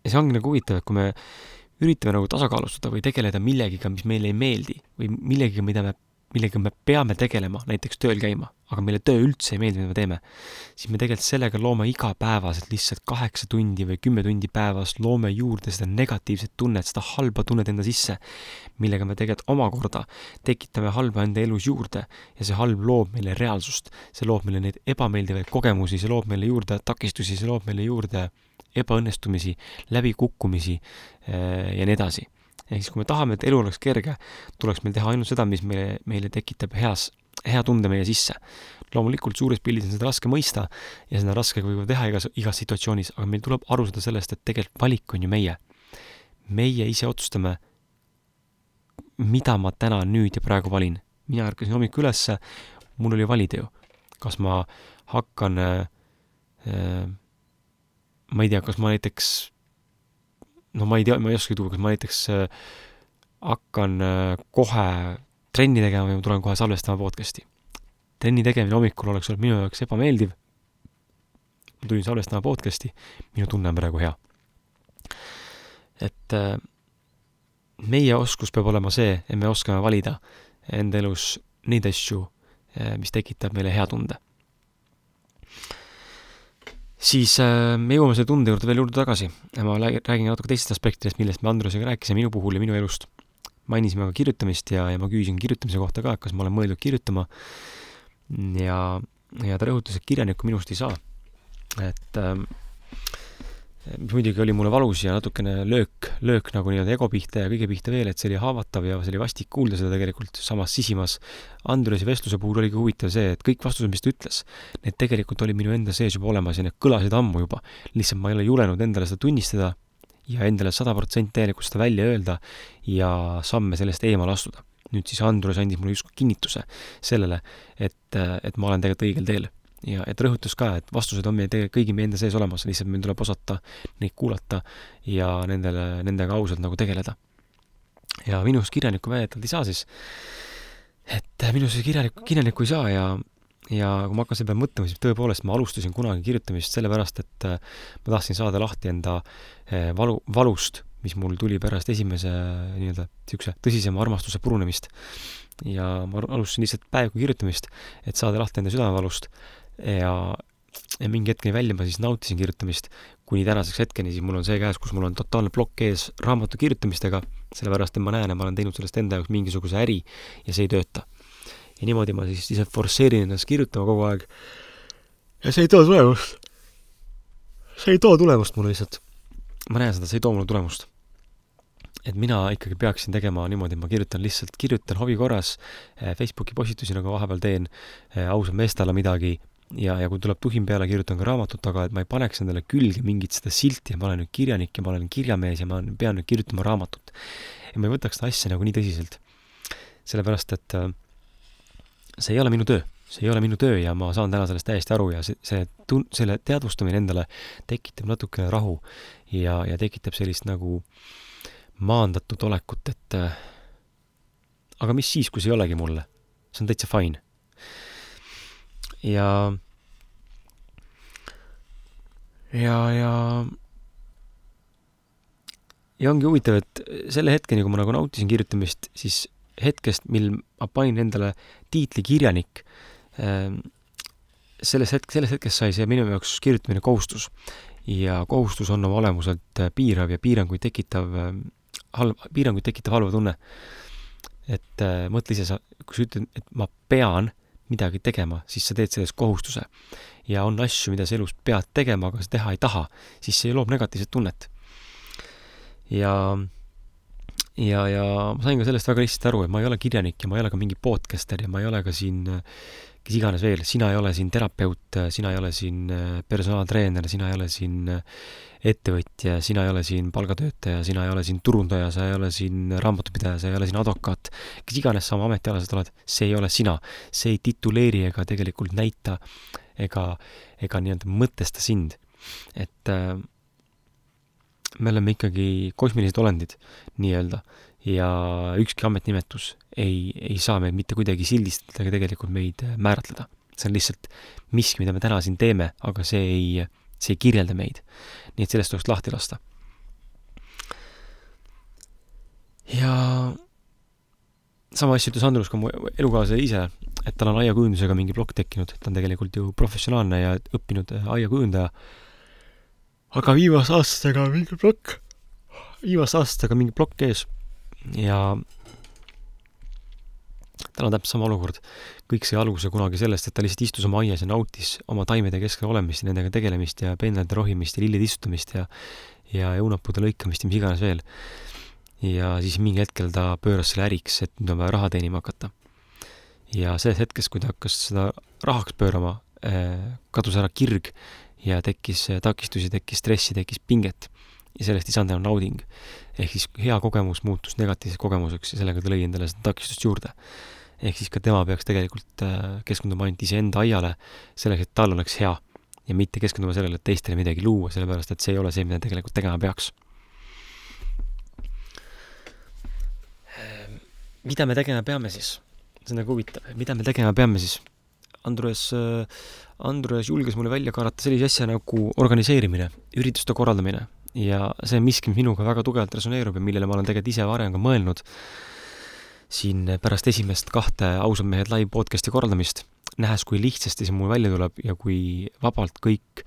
ja see ongi nagu huvitav, et kui me üritame nagu tasakaalustada või tegeleda millegiga, mis meile ei meeldi või millegiga, mida me, millega me peame tegelema, näiteks tööl käima, aga meile töö üldse ei meeldi, mida me teeme, siis me tegelikult sellega loome igapäevaselt lihtsalt kaheksa tundi või kümme tundi päevas, loome juurde seda negatiivset tunnet, seda halba tunnet enda sisse, millega me tegelikult omakorda tekitame halba enda elus juurde ja see halb loob meile reaalsust, see loob meile neid ebameeldivaid kogemusi, see loob meile juurde takistusi, see loob meile juurde ebaõnnestumisi, läbikukkumisi eh, ja nii edasi. ehk siis, kui me tahame, et elu oleks kerge, tuleks meil teha ainult seda, mis meile, meile tekitab heas, hea tunde meie sisse. loomulikult suures pildis on seda raske mõista ja seda on raske ka võib-olla teha igas, igas situatsioonis, aga meil tuleb aru saada sellest, et tegelikult valik on ju meie. meie ise otsustame, mida ma täna, nüüd ja praegu valin. mina ärkasin hommikul ülesse, mul oli valida ju, kas ma hakkan äh, äh, ma ei tea, kas ma näiteks, no ma ei tea, ma ei oskagi tuua, kas ma näiteks äh, hakkan äh, kohe trenni tegema või ma tulen kohe salvestama podcast'i. trenni tegemine hommikul oleks olnud minu jaoks ebameeldiv. ma tulin salvestama podcast'i, minu tunne on praegu hea. et äh, meie oskus peab olema see, et me oskame valida enda elus neid asju, mis tekitab meile hea tunde siis äh, me jõuame selle tunde juurde veel juurde tagasi ma räägin natuke teistest aspektidest, millest me Andrusega rääkisime minu puhul ja minu elust. mainisime ka kirjutamist ja, ja ma küsisin kirjutamise kohta ka, et kas ma olen mõeldud kirjutama. ja, ja ta rõhutas, et kirjanikku minust ei saa. et äh, mis muidugi oli mulle valus ja natukene löök, löök nagu nii-öelda ego pihta ja kõige pihta veel, et see oli haavatav ja see oli vastik kuulda seda tegelikult samas sisimas. Andresi vestluse puhul oligi huvitav see, et kõik vastused, mis ta ütles, need tegelikult olid minu enda sees juba olemas ja need kõlasid ammu juba. lihtsalt ma ei ole julenud endale seda tunnistada ja endale sada protsenti täielikult seda välja öelda ja samme sellest eemale astuda. nüüd siis Andrus andis mulle justkui kinnituse sellele, et, et ma olen tegelikult õigel teel ja et rõhutas ka, et vastused on meie tegelikult kõigi meie enda sees olemas, lihtsalt meil tuleb osata neid kuulata ja nendele, nendega ausalt nagu tegeleda. ja minust kirjanikku väidetavalt ei saa siis, et minust kirjanikku, kirjanikku ei saa ja ja kui ma hakkan selle peale mõtlema, siis tõepoolest ma alustasin kunagi kirjutamist sellepärast, et ma tahtsin saada lahti enda eh, valu, valust, mis mul tuli pärast esimese nii-öelda niisuguse tõsisema armastuse purunemist. ja ma alustasin lihtsalt päeviku kirjutamist, et saada lahti enda südamevalust ja, ja mingi hetkeni välja ma siis nautisin kirjutamist, kuni tänaseks hetkeni, siis mul on see käes, kus mul on totaalne plokk ees raamatu kirjutamistega, sellepärast et ma näen, et ma olen teinud sellest enda jaoks mingisuguse äri ja see ei tööta. ja niimoodi ma siis lihtsalt forsseerin ennast kirjutama kogu aeg. ja see ei too tulemust. see ei too tulemust mulle lihtsalt. ma näen seda, see ei too mulle tulemust et mina ikkagi peaksin tegema niimoodi, ma kirjutan lihtsalt, kirjutan hobi korras eh, Facebooki postitusi, nagu vahepeal teen, eh, ausa meestele midagi, ja, ja kui tuleb tuhin peale, kirjutan ka raamatut taga, et ma ei paneks endale külge mingit seda silti ja ma olen nüüd kirjanik ja ma olen kirjamees ja ma pean nüüd kirjutama raamatut. ja ma ei võtaks seda asja nagu nii tõsiselt. sellepärast, et äh, see ei ole minu töö, see ei ole minu töö ja ma saan täna sellest täiesti aru ja see, see tun-, selle teadvustamine endale tekitab natukene rahu ja, ja tekitab sellist nagu maandatud olekut, et äh, aga mis siis, kui see ei olegi mulle? see on täitsa fine ja ja, ja ja ongi huvitav, et selle hetkeni, kui ma nagu nautisin kirjutamist, siis hetkest, mil ma panin endale tiitli kirjanik, ähm, selles hetk, sellest hetkest sai see minu jaoks kirjutamine kohustus. ja kohustus on oma olemuselt piirav ja piiranguid tekitav, ähm, halb, piiranguid tekitav halva tunne. et äh, mõtle ise, sa, kui sa ütled, et ma pean midagi tegema, siis sa teed sellest kohustuse. ja on asju, mida sa elus pead tegema, aga sa teha ei taha, siis see loob negatiivset tunnet. ja, ja, ja ma sain ka sellest väga lihtsalt aru, et ma ei ole kirjanik ja ma ei ole ka mingi podcaster ja ma ei ole ka siin kes iganes veel, sina ei ole siin terapeut, sina ei ole siin personaaltreener, sina ei ole siin ettevõtja, sina ei ole siin palgatöötaja, sina ei ole siin turundaja, sa ei ole siin raamatupidaja, sa ei ole siin advokaat, kes iganes sa oma ametialased oled, see ei ole sina. see ei tituleeri ega tegelikult näita ega, ega nii-öelda mõtesta sind. et äh, me oleme ikkagi kosmilised olendid nii-öelda ja ükski ametnimetus ei, ei saa meid mitte kuidagi sildistada ega tegelikult meid määratleda. see on lihtsalt miski, mida me täna siin teeme, aga see ei, see ei kirjelda meid nii et sellest tuleks lahti lasta. ja sama asja ütles Andrus ka mu elukaaslane ise, et tal on aiakujundusega mingi plokk tekkinud, ta on tegelikult ju professionaalne ja õppinud aiakujundaja. aga viimase aastatega mingi plokk, viimase aastatega mingi plokk ees ja tal on täpselt sama olukord. kõik sai alguse kunagi sellest, et ta lihtsalt istus oma aias ja nautis oma taimede keskel olemist ja nendega tegelemist ja peenrade rohimist ja lillede istutamist ja ja õunapuude lõikamist ja mis iganes veel. ja siis mingi hetkel ta pööras selle äriks, et nüüd on vaja raha teenima hakata. ja sellest hetkest, kui ta hakkas seda rahaks pöörama, eh, kadus ära kirg ja tekkis takistusi, tekkis stressi, tekkis pinget ja sellest ei saanud enam nauding. ehk siis hea kogemus muutus negatiivseks kogemuseks ja sellega ta lõi endale seda takistust juurde ehk siis ka tema peaks tegelikult äh, keskenduma ainult iseenda aiale, selleks, et tal oleks hea ja mitte keskenduma sellele, et teistele midagi luua, sellepärast et see ei ole see, mida tegelikult tegema peaks. Ehm, mida me tegema peame siis? see on nagu huvitav, mida me tegema peame siis? Andrus, äh, Andrus julges mulle välja karata sellise asja nagu organiseerimine, ürituste korraldamine ja see on miski, mis minuga väga tugevalt resoneerub ja millele ma olen tegelikult ise varem ka mõelnud. siin pärast esimest kahte Ausad mehed live podcast'i korraldamist, nähes, kui lihtsasti see mul välja tuleb ja kui vabalt kõik,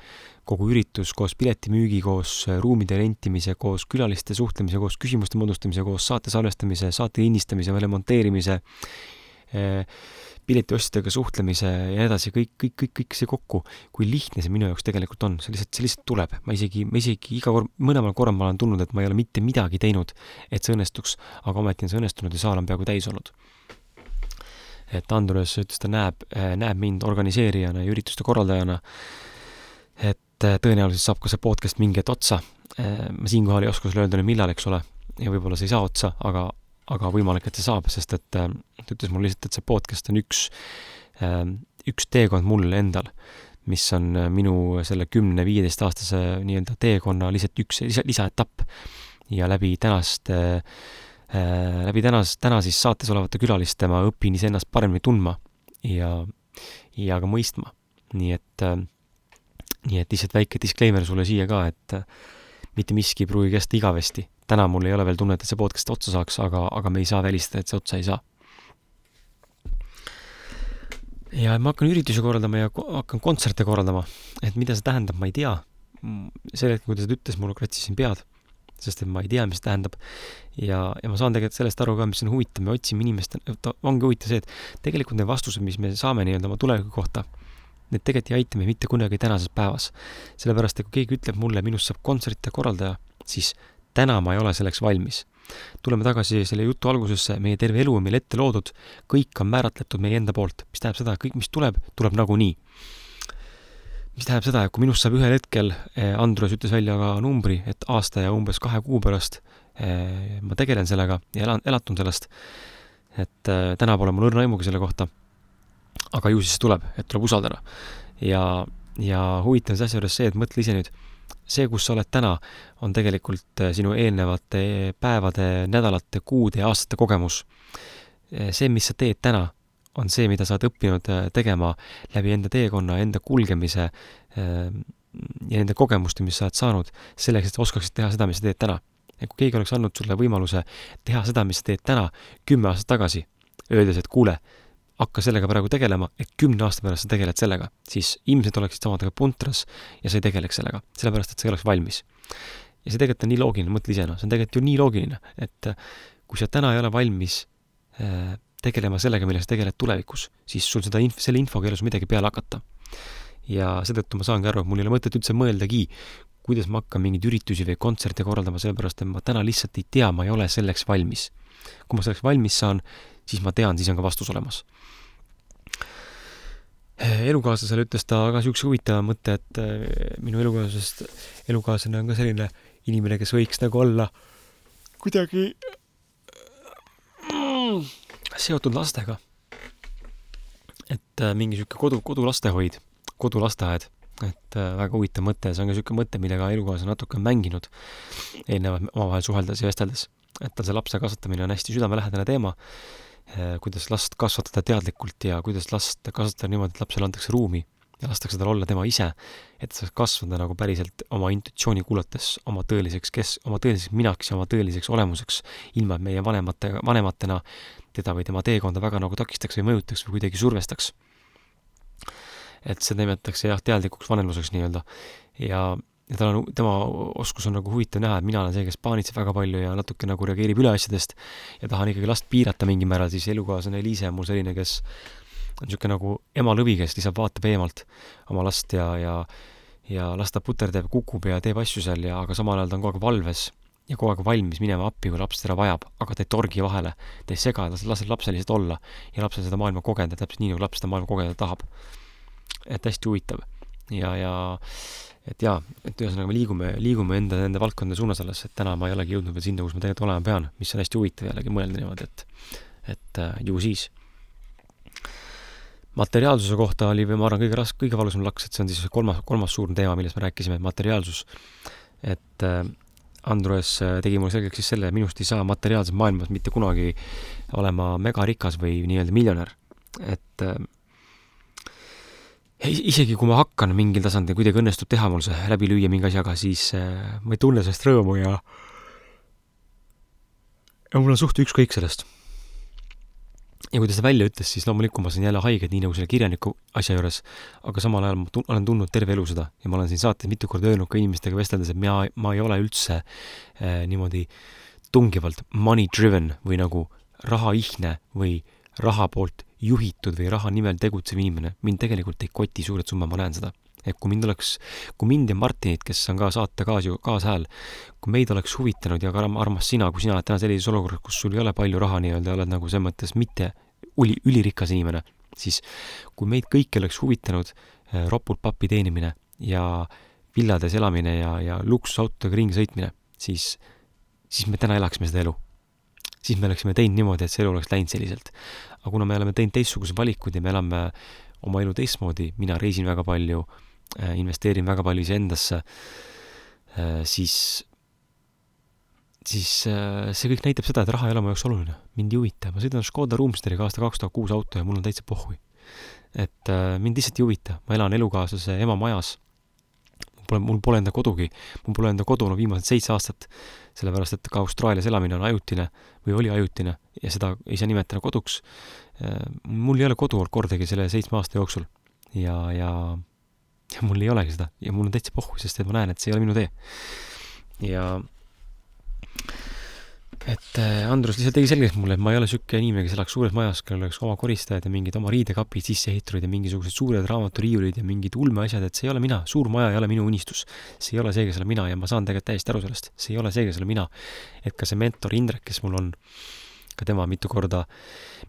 kogu üritus koos piletimüügi, koos ruumide rentimise, koos külaliste suhtlemise, koos küsimuste moodustamise, koos saate salvestamise, saate lindistamise, remonteerimise, eh, piletiostjatega suhtlemise ja nii edasi, kõik, kõik, kõik, kõik see kokku, kui lihtne see minu jaoks tegelikult on, see lihtsalt, see lihtsalt tuleb, ma isegi, ma isegi iga kord, mõlemal korral ma olen tundnud, et ma ei ole mitte midagi teinud, et see õnnestuks, aga ometi on see õnnestunud ja saal on peaaegu täis olnud. et Andrus ütles, ta näeb, näeb mind organiseerijana ja ürituste korraldajana, et tõenäoliselt saab ka see podcast mingi hetk otsa. ma siinkohal ei oska sulle öelda nüüd millal, eks ole, ja võib-olla see ei saa otsa, aga aga võimalik, et see saab, sest et äh, ta ütles mulle lihtsalt, et see podcast on üks, äh, üks teekond mul endal, mis on äh, minu selle kümne-viieteistaastase nii-öelda teekonna lihtsalt üks lisa, lisaetapp. ja läbi tänaste läbi tänas, täna siis saates olevate külaliste ma õpin iseennast paremini tundma ja, ja ka mõistma. nii et nii et lihtsalt väike disclaimer sulle siia ka, et mitte miski ei pruugi kesta igavesti täna mul ei ole veel tunnet, et see podcast otsa saaks, aga, aga me ei saa välistada, et see otsa ei saa. ja ma hakkan üritusi korraldama ja hakkan kontserte korraldama, et mida see tähendab, ma ei tea. sel hetkel, kui ta seda ütles, mul kratsisin pead, sest et ma ei tea, mis see tähendab. ja, ja ma saan tegelikult sellest aru ka, mis on huvitav, me otsime inimeste, ongi huvitav see, et tegelikult need vastused, mis me saame nii-öelda oma tuleviku kohta, need tegelikult ei aita meid mitte kunagi tänases päevas. sellepärast, et kui keegi ütleb mulle, minust saab kontsertide korraldaja, siis täna ma ei ole selleks valmis. tuleme tagasi selle jutu algusesse, meie terve elu on meil ette loodud, kõik on määratletud meie enda poolt, mis tähendab seda, et kõik, mis tuleb, tuleb nagunii. mis tähendab seda, et kui minust saab ühel hetkel, eh, Andrus ütles välja ka numbri, et aasta ja umbes kahe kuu pärast eh, ma tegelen sellega ja elan, elatun sellest, et eh, täna pole mul õrna aimugi selle kohta, aga ju siis tuleb, et tuleb usaldada. ja, ja huvitav see asja juures see, et mõtle ise nüüd see, kus sa oled täna, on tegelikult äh, sinu eelnevate päevade, nädalate, kuude ja aastate kogemus. Äh, see, mis sa teed täna, on see, mida sa oled õppinud äh, tegema läbi enda teekonna, enda kulgemise ja nende kogemuste, mis sa oled saanud, selleks, et oskaksid teha seda, mis sa teed täna. et kui keegi oleks andnud sulle võimaluse teha seda, mis sa teed täna, kümme aastat tagasi, öeldes, et kuule, hakka sellega praegu tegelema, et kümne aasta pärast sa tegeled sellega, siis ilmselt oleksid samadega puntras ja sa ei tegeleks sellega, sellepärast et sa ei oleks valmis. ja see tegelikult on nii loogiline, mõtle ise, noh, see on tegelikult ju nii loogiline, et kui sa täna ei ole valmis äh, tegelema sellega, millega sa tegeled tulevikus, siis sul seda inf-, selle infoga ei ole sul midagi peale hakata. ja seetõttu ma saangi aru, et mul ei ole mõtet üldse mõeldagi, kuidas ma hakkan mingeid üritusi või kontserte korraldama, sellepärast et ma täna lihtsalt ei tea, ma ei ole selleks valmis. kui ma selleks valmis saan, siis ma tean, siis on ka vastus olemas. Elukaaslasele ütles ta ka niisuguse huvitava mõtte, et eh, minu elukaaslasest, elukaaslane on ka selline inimene, kes võiks nagu olla kuidagi mm, seotud lastega. et eh, mingi niisugune kodu, kodulastehoid, kodulasteaed, et äh, väga huvitav mõte, see on ka niisugune mõte, millega elukaaslane natuke on mänginud eelnevalt omavahel suheldes ja vesteldes. et tal see lapse kasvatamine on hästi südamelähedane teema Eh, kuidas last kasvatada teadlikult ja kuidas last kasvatada niimoodi, et lapsele antakse ruumi ja lastakse tal olla tema ise, et saaks kasvada nagu päriselt oma intuitsiooni kuulates oma tõeliseks kes-, oma tõeliseks minaks ja oma tõeliseks olemuseks, ilma et meie vanemate, vanematena teda või tema teekonda väga nagu takistaks või mõjutaks või kuidagi survestaks. et seda nimetatakse jah, teadlikuks vanemluseks nii-öelda. ja ja tal on, tema oskus on nagu huvitav näha, et mina olen see, kes paanitseb väga palju ja natuke nagu reageerib üle asjadest. Ja tahan ikkagi last piirata mingil määral, siis elukaaslane Liise on mul selline, kes on niisugune nagu ema lõvi, kes lihtsalt vaatab eemalt oma last ja, ja ja las ta puterdab, kukub ja teeb asju seal ja, aga samal ajal ta on kogu aeg valves ja kogu aeg valmis minema appi, kui laps teda vajab, aga ta ei torgi vahele, ta ei sega, ta laseb lapsel lihtsalt olla ja laps on seda maailma kogenud ja täpselt nii, nagu laps seda maailma kogeda tahab. et hästi huvitav. Ja, ja et jaa, et ühesõnaga me liigume, liigume enda, nende valdkondade suunas alles, et täna ma ei olegi jõudnud veel sinna, kus ma tegelikult olema pean, mis on hästi huvitav jällegi mõelda niimoodi, et, et äh, ju siis. materiaalsuse kohta oli, ma arvan, kõige ras-, kõige valusam laks, et see on siis kolmas, kolmas suur teema, millest me rääkisime, materiaalsus. et äh, Andrus äh, tegi mulle selgeks siis selle, et minust ei saa materiaalses maailmas mitte kunagi olema megarikas või nii-öelda miljonär. et äh, isegi kui ma hakkan mingil tasandil, kuidagi õnnestub teha mul see läbi lüüa mingi asjaga, siis äh, ma ei tunne sellest rõõmu ja ja mul on suht ükskõik sellest. ja kui ta seda välja ütles, siis loomulikult ma sain jälle haiget, nii nagu selle kirjaniku asja juures, aga samal ajal ma tun-, olen tundnud terve elu seda ja ma olen siin saates mitu korda öelnud ka inimestega vesteldes, et mina, ma ei ole üldse äh, niimoodi tungivalt money driven või nagu rahaihne või raha poolt juhitud või raha nimel tegutsev inimene, mind tegelikult ei koti suured summad, ma näen seda. et kui mind oleks, kui mind ja Martinit, kes on ka saate kaas, kaashääl, kui meid oleks huvitanud ja ka armas sina, kui sina oled täna sellises olukorras, kus sul ei ole palju raha nii-öelda, oled nagu selles mõttes mitte üli, ülirikas inimene, siis kui meid kõiki oleks huvitanud eh, ropult pappi teenimine ja villades elamine ja, ja luksusautodega ringi sõitmine, siis, siis me täna elaksime seda elu siis me oleksime teinud niimoodi, et see elu oleks läinud selliselt. Aga kuna me oleme teinud teistsugused valikud ja me elame oma elu teistmoodi, mina reisin väga palju, äh, investeerin väga palju iseendasse, äh, siis, siis äh, see kõik näitab seda, et raha ei ole mu jaoks oluline. mind ei huvita, ma sõidan Škoda Roomsteriga aasta kaks tuhat kuus auto ja mul on täitsa pohhui. et mind lihtsalt ei huvita, ma elan elukaaslase ema majas pole, mul pole enda kodugi, mul pole enda kodu no viimased seitse aastat, sellepärast et ka Austraalias elamine on ajutine või oli ajutine ja seda ei saa nimetada koduks. Äh, mul ei ole kodu olnud kordagi selle seitsme aasta jooksul ja, ja, ja mul ei olegi seda ja mul on täitsa pohhu, sest et ma näen, et see ei ole minu tee. ja et äh, Andrus lihtsalt tegi selgeks mulle, et ma ei ole niisugune inimene, kes elaks suures majas, kellel oleks oma koristajad ja mingid oma riidekapid sisse ehitatud ja mingisugused suured raamaturiiulid ja mingid ulmeasjad, et see ei ole mina, suur maja ei ole minu unistus. see ei ole see, kes olen mina ja ma saan tegelikult täiesti aru sellest, see ei ole see, kes olen mina. et ka see mentor Indrek, kes mul on, ka tema mitu korda,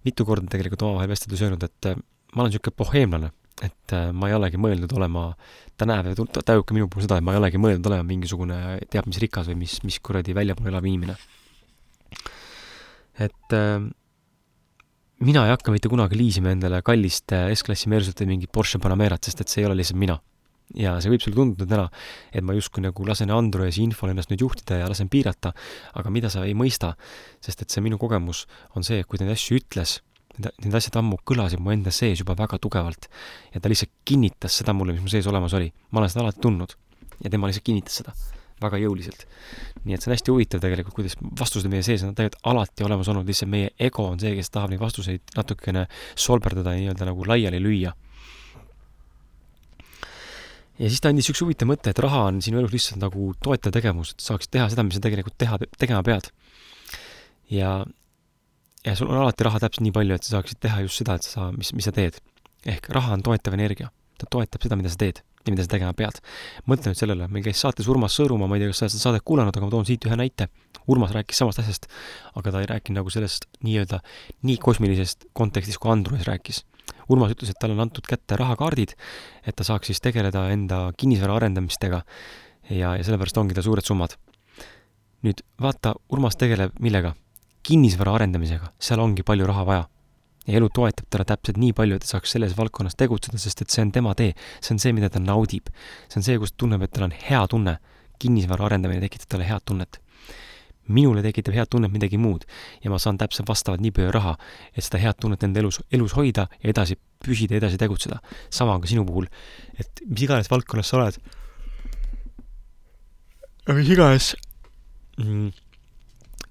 mitu korda tegelikult omavahel vesteldes öelnud, et äh, ma olen niisugune boheemlane, et äh, ma ei olegi mõelnud olema, ta näeb ja tajub ka minu puhul seda, et ma ei olegi mõelnud olema mingisugune teab mis rikas või mis, mis kuradi väljapoole elav inimene et äh, mina ei hakka mitte kunagi liisima endale kallist äh, S-klassi Mersut või mingit Porsche Panamerat, sest et see ei ole lihtsalt mina. ja see võib sulle tunduda täna, et ma justkui nagu lasen Androesi infol ennast nüüd juhtida ja lasen piirata, aga mida sa ei mõista, sest et see minu kogemus on see, kui ta neid asju ütles, need asjad ammu kõlasid mu enda sees juba väga tugevalt ja ta lihtsalt kinnitas seda mulle, mis mu sees olemas oli. ma olen seda alati tundnud ja tema lihtsalt kinnitas seda väga jõuliselt. nii et see on hästi huvitav tegelikult, kuidas vastused meie sees on tegelikult alati olemas olnud, lihtsalt meie ego on see, kes tahab neid vastuseid natukene solberdada ja nii-öelda nagu laiali lüüa. ja siis ta andis niisuguse huvitava mõtte, et raha on sinu elus lihtsalt nagu toetav tegevus, et saaksid teha seda, mis sa tegelikult teha, tegema pead. ja, ja sul on alati raha täpselt nii palju, et sa saaksid teha just seda, et sa, mis, mis sa teed. ehk raha on toetav energia, ta toetab seda, mida sa teed ja mida sa tegema pead. mõtle nüüd sellele, meil käis saates Urmas Sõõrumaa, ma ei tea, kas sa oled seda saadet kuulanud, aga ma toon siit ühe näite. Urmas rääkis samast asjast, aga ta ei rääkinud nagu sellest nii-öelda nii kosmilisest kontekstist, kui Andrus rääkis. Urmas ütles, et talle on antud kätte rahakaardid, et ta saaks siis tegeleda enda kinnisvara arendamistega ja, ja sellepärast ongi tal suured summad. nüüd vaata, Urmas tegeleb millega? kinnisvara arendamisega, seal ongi palju raha vaja ja elu toetab teda täpselt nii palju, et ta saaks selles valdkonnas tegutseda, sest et see on tema tee. see on see, mida ta naudib. see on see, kus tunneb, et tal on hea tunne. kinnisvara arendamine tekitab talle head tunnet. minule tekitab head tunnet midagi muud ja ma saan täpselt vastavalt nii palju raha, et seda head tunnet enda elus, elus hoida ja edasi püsida, edasi tegutseda. sama on ka sinu puhul, et mis iganes valdkonnas sa oled, mis iganes mm,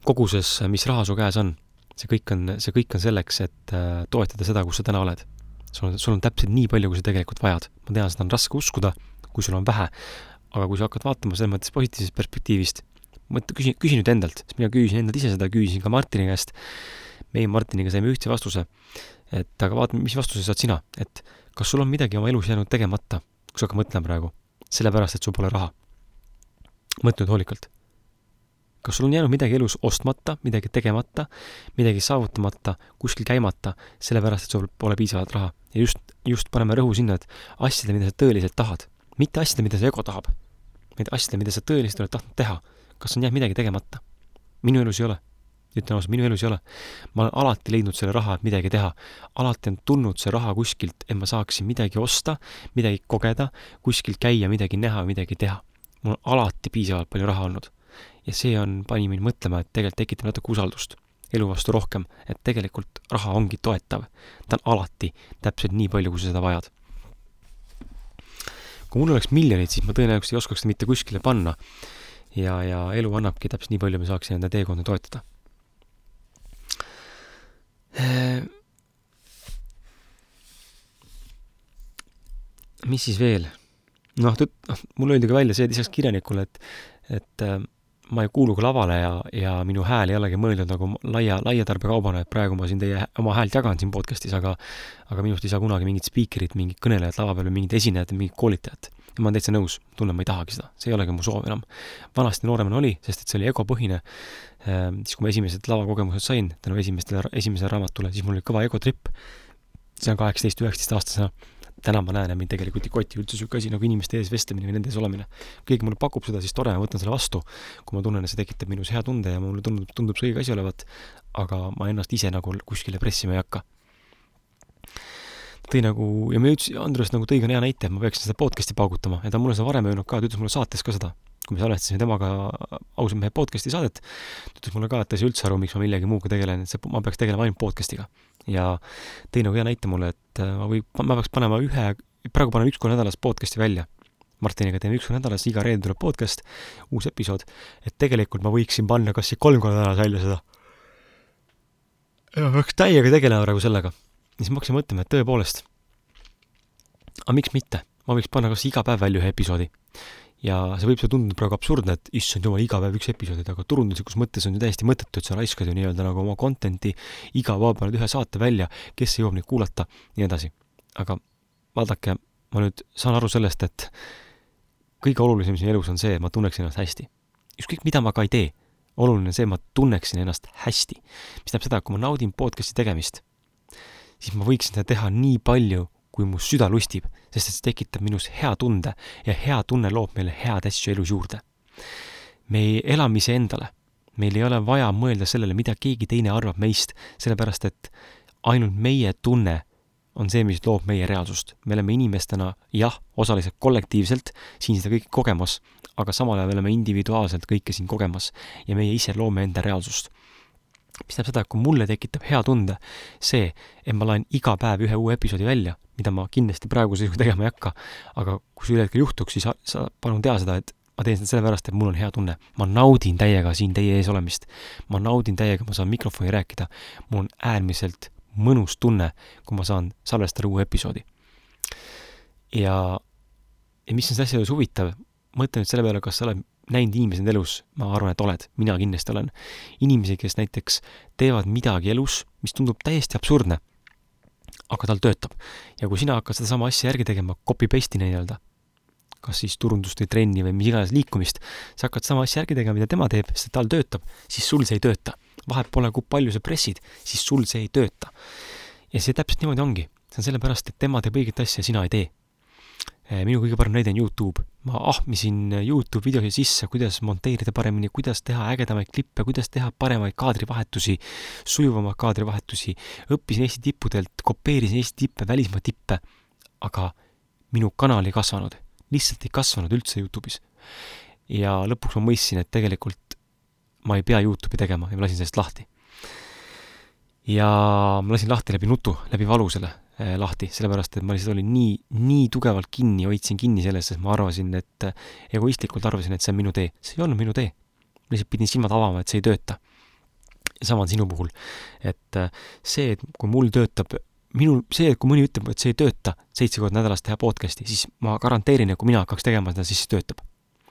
koguses, mis raha su käes on see kõik on, see kõik on selleks, et äh, toetada seda, kus sa täna oled. sul on, sul on täpselt nii palju, kui sa tegelikult vajad. ma tean, seda on raske uskuda, kui sul on vähe, aga kui sa hakkad vaatama selles mõttes positiivsest perspektiivist, mõtle, küsi, küsi nüüd endalt, sest mina küsisin endalt ise seda, küsisin ka Martini käest, meie Martiniga saime ühtse vastuse, et aga vaata, mis vastuse saad sina, et kas sul on midagi oma elus jäänud tegemata, kui sa hakkad mõtlema praegu, sellepärast, et sul pole raha. mõtle nüüd hoolikalt kas sul on jäänud midagi elus ostmata, midagi tegemata, midagi saavutamata, kuskil käimata, sellepärast et sul pole piisavalt raha. ja just, just paneme rõhu sinna, et asjade, mida sa tõeliselt tahad, mitte asjade, mida su ego tahab, vaid asjade, mida sa tõeliselt oled tahtnud teha. kas on jäänud midagi tegemata? minu elus ei ole. ütlen ausalt, minu elus ei ole. ma olen alati leidnud selle raha, et midagi teha. alati on tulnud see raha kuskilt, et ma saaksin midagi osta, midagi kogeda, kuskil käia, midagi näha, midagi teha. mul on alati piisavalt palju raha olnud ja see on, pani mind mõtlema, et tegelikult tekitab natuke usaldust elu vastu rohkem, et tegelikult raha ongi toetav. ta on alati täpselt nii palju, kui sa seda vajad. kui mul oleks miljonid, siis ma tõenäoliselt ei oskaks seda mitte kuskile panna. ja, ja elu annabki täpselt nii palju, ma saaksin enda teekonda toetada. mis siis veel? noh, noh, mulle öeldi ka välja see lisaks kirjanikule, et, et ma ei kuulu ka lavale ja, ja minu hääl ei olegi mõeldud nagu laia, laia tarbekaubana, et praegu ma siin teie oma häält jagan siin podcast'is, aga aga minust ei saa kunagi mingit spiikerit, mingit kõnelejat lava peal või mingit esinejat mingit koolitajat. ja ma olen täitsa nõus, tunnen, ma ei tahagi seda, see ei olegi mu soov enam. vanasti nooremana oli, sest et see oli egopõhine, ehm, siis kui ma esimesed lavakogemused sain, tänu esimestele, esimesele raamatule, siis mul oli kõva egotripp, see on kaheksateist, üheksateist aastasena täna ma näen, et mind tegelikult ei koti üldse niisugune asi nagu inimeste ees vestlemine või nende ees olemine. kui keegi mulle pakub seda, siis tore, ma võtan selle vastu, kui ma tunnen, et see tekitab minus hea tunde ja mulle tundub, tundub see õige asi olevat, aga ma ennast ise nagu kuskile pressima ei hakka. tõi nagu, ja me ütles, Andrus nagu tõi ka hea näite, et ma peaksin seda podcast'i paugutama ja ta on mulle seda varem öelnud ka, ta ütles mulle saates ka seda, kui me salvestasime temaga ausad mehed podcast'i saadet, ta ütles mulle ka, et ta ei saa üldse aru, miks ma millegi muuga tegelen, et see, ma peaks tegelema ainult podcast'iga ja tõi nagu hea näite mulle, et äh, ma või, ma peaks panema ühe, praegu panen üks kord nädalas podcast'i välja. Martiniga teeme üks kord nädalas, iga reede tuleb podcast, uus episood, et tegelikult ma võiksin panna kas või kolm korda nädalas välja seda. ja peaks täiega tegelema praegu sellega. ja siis ma hakkasin mõtlema, et tõepoolest, aga miks mitte, ma võiks panna kas iga päev välja ühe episoodi ja see võib sulle tunduda praegu absurdne, et issand jumal, iga päev üks episood, aga turunduslikus mõttes on ju täiesti mõttetu, et sa raiskad ju nii-öelda nagu oma content'i iga päev paned ühe saate välja, kes jõuab neid kuulata, nii edasi. aga vaadake, ma nüüd saan aru sellest, et kõige olulisem siin elus on see, et ma tunneksin ennast hästi. ükskõik, mida ma ka ei tee, oluline on see, et ma tunneksin ennast hästi. mis tähendab seda, et kui ma naudin podcast'i tegemist, siis ma võiksin seda teha nii palju, kui mu süda lustib, sest et see tekitab minus hea tunde ja hea tunne loob meile head asju elus juurde. me ei elame iseendale, meil ei ole vaja mõelda sellele, mida keegi teine arvab meist, sellepärast et ainult meie tunne on see, mis loob meie reaalsust. me oleme inimestena jah, osaliselt kollektiivselt siin seda kõike kogemas, aga samal ajal oleme individuaalselt kõike siin kogemas ja meie ise loome enda reaalsust mis tähendab seda, et kui mulle tekitab hea tunde see, et ma laen iga päev ühe uue episoodi välja, mida ma kindlasti praeguse seisuga tegema ei hakka, aga kui see ühel hetkel juhtuks, siis sa, sa palun tea seda, et ma teen seda sellepärast, et mul on hea tunne. ma naudin täiega siin teie ees olemist. ma naudin täiega, ma saan mikrofoni rääkida. mul on äärmiselt mõnus tunne, kui ma saan salvestada uue episoodi. ja, ja mis on selles asja juures huvitav, mõtle nüüd selle peale, kas sa oled näinud inimesi enda elus, ma arvan, et oled, mina kindlasti olen. inimesi, kes näiteks teevad midagi elus, mis tundub täiesti absurdne, aga tal töötab. ja kui sina hakkad sedasama asja järgi tegema, copy-paste'ina nii-öelda, kas siis turundust või trenni või mis iganes liikumist, sa hakkad sama asja järgi tegema, mida tema teeb, sest tal töötab, siis sul see ei tööta. vahet pole, kui palju sa pressid, siis sul see ei tööta. ja see täpselt niimoodi ongi. see on sellepärast, et tema teeb õiget asja, sina ei tee minu kõige parem näide on Youtube. ma ahmisin Youtube videosi sisse, kuidas monteerida paremini, kuidas teha ägedamaid klippe, kuidas teha paremaid kaadrivahetusi, sujuvamaid kaadrivahetusi, õppisin Eesti tippudelt, kopeerisin Eesti tippe, välismaa tippe, aga minu kanal ei kasvanud, lihtsalt ei kasvanud üldse Youtube'is. ja lõpuks ma mõistsin, et tegelikult ma ei pea Youtube'i tegema ja ma lasin sellest lahti. ja ma lasin lahti läbi nutu, läbi valu selle lahti, sellepärast et ma lihtsalt olin nii, nii tugevalt kinni, hoidsin kinni selles, sest ma arvasin, et äh, egoistlikult arvasin, et see on minu tee. see ei olnud minu tee. ma lihtsalt pidin silmad avama, et see ei tööta. sama on sinu puhul. et äh, see, et kui mul töötab, minul, see, et kui mõni ütleb, et see ei tööta, seitse korda nädalas teha podcast'i, siis ma garanteerin, et kui mina hakkaks tegema seda, siis see töötab.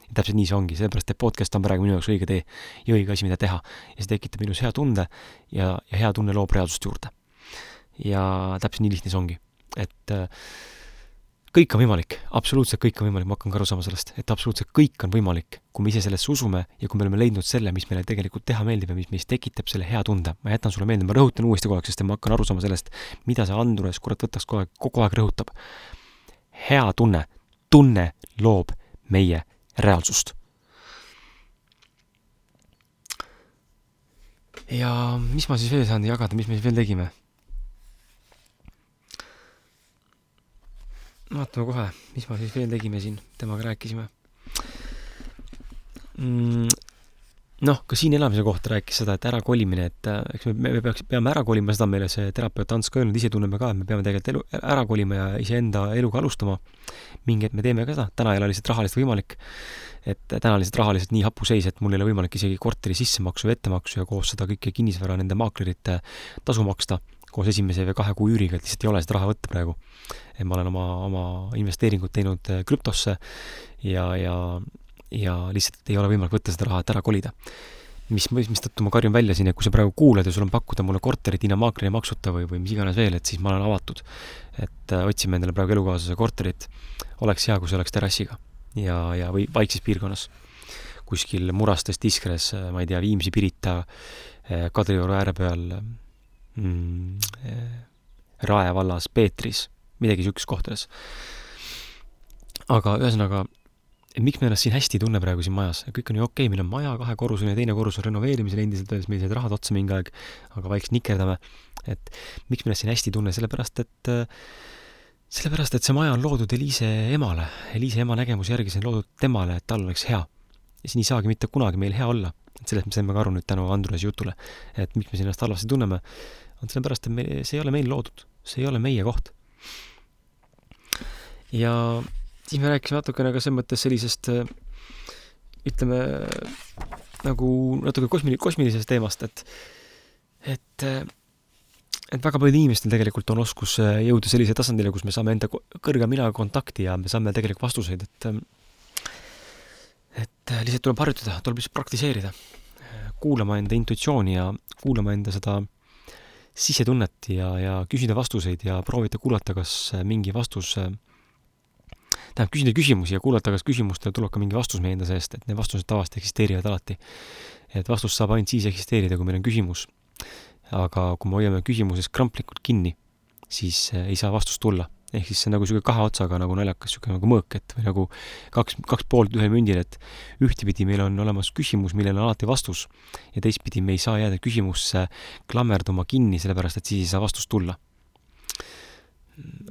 ja täpselt nii see ongi, sellepärast et podcast on praegu minu jaoks õige tee ja õige asi, mida teha. ja see tekitab minus hea tunde ja, ja hea tunne loob reaalsust juurde ja täpselt nii lihtne see ongi. et äh, kõik on võimalik, absoluutselt kõik on võimalik, ma hakkan ka aru saama sellest, et absoluutselt kõik on võimalik, kui me ise sellesse usume ja kui me oleme leidnud selle, mis meile tegelikult teha meeldib ja mis meis tekitab selle hea tunde. ma jätan sulle meelde, ma rõhutan uuesti kogu aeg, sest ma hakkan aru saama sellest, mida see Andrus, kurat, võtaks kogu aeg, kogu aeg rõhutab. hea tunne, tunne loob meie reaalsust. ja mis ma siis veel saan jagada, mis me siis veel tegime? Vaatame kohe, mis ma siis veel tegime siin, temaga rääkisime mm,. noh, ka siin elamise kohta rääkis seda, et ärakolimine, et äh, eks me, me peaks, peame ära kolima, seda meile see terapeut Ants ka öelnud, ise tunneme ka, et me peame tegelikult elu, ära kolima ja iseenda eluga alustama. mingi hetk me teeme ka seda, täna ei ole lihtsalt rahaliselt võimalik. et täna on lihtsalt rahaliselt nii hapuseis, et mul ei ole võimalik isegi korteri sissemaksu ja ettemaksu ja koos seda kõike kinnisvara nende maaklerite tasu maksta koos esimese või kahe kuu üüriga, et lihtsalt ei ole seda raha võtta praegu. et ma olen oma, oma investeeringud teinud äh, krüptosse ja, ja ja lihtsalt ei ole võimalik võtta seda raha, et ära kolida. mis, mistõttu ma karjun välja siin, et kui sa praegu kuulad ja sul on pakkuda mulle korterit ilma maakleri maksuta või, või mis iganes veel, et siis ma olen avatud. et äh, otsime endale praegu elukaaslase korterit, oleks hea, kui see oleks terrassiga ja, ja või vaikses piirkonnas. kuskil Murastes, Tiskres, äh, ma ei tea, Viimsi, Pirita, Kadrioru ääre peal Rae vallas, Peetris, midagi niisugustes kohtades. aga ühesõnaga, miks me ennast siin hästi ei tunne praegu siin majas, kõik on ju okei okay,, meil on maja kahekorruseline, teine korrus on renoveerimisel endiselt veel, meil said rahad otsa mingi aeg, aga vaikselt nikerdame. et miks me ennast siin hästi ei tunne, sellepärast et sellepärast, et see maja on loodud Eliise emale, Eliise ema nägemuse järgi see on loodud temale, et tal oleks hea. ja siin ei saagi mitte kunagi meil hea olla. et sellest me saime ka aru nüüd tänu Andruse jutule. et miks me siin ennast halvasti tunneme, on sellepärast, et me, see ei ole meil loodud, see ei ole meie koht. ja siis me rääkisime natukene ka selles mõttes sellisest ütleme nagu natuke kosmili-, kosmilisest teemast, et et et väga paljudel inimestel tegelikult on oskus äh, jõuda sellise tasandile, kus me saame enda kõrge minaga kontakti ja me saame tegelikult vastuseid, et ähm, et äh, lihtsalt tuleb harjutada, tuleb lihtsalt praktiseerida. kuulama enda intuitsiooni ja kuulama enda seda sisetunnet ja, ja küsida vastuseid ja proovida kuulata, kas äh, mingi vastus tähendab, küsida küsimusi ja kuulata, kas küsimustele tuleb ka mingi vastus meie enda seest, et need vastused tavaliselt eksisteerivad alati. et vastus saab ainult siis eksisteerida, kui meil on küsimus aga kui me hoiame küsimuses kramplikult kinni, siis äh, ei saa vastust tulla. Ehk siis see on nagu niisugune kahe otsaga nagu naljakas, niisugune nagu mõõk, et või nagu kaks, kaks poolt ühel mündil, et ühtepidi meil on olemas küsimus, millel on alati vastus, ja teistpidi me ei saa jääda küsimusse klammerduma kinni, sellepärast et siis ei saa vastust tulla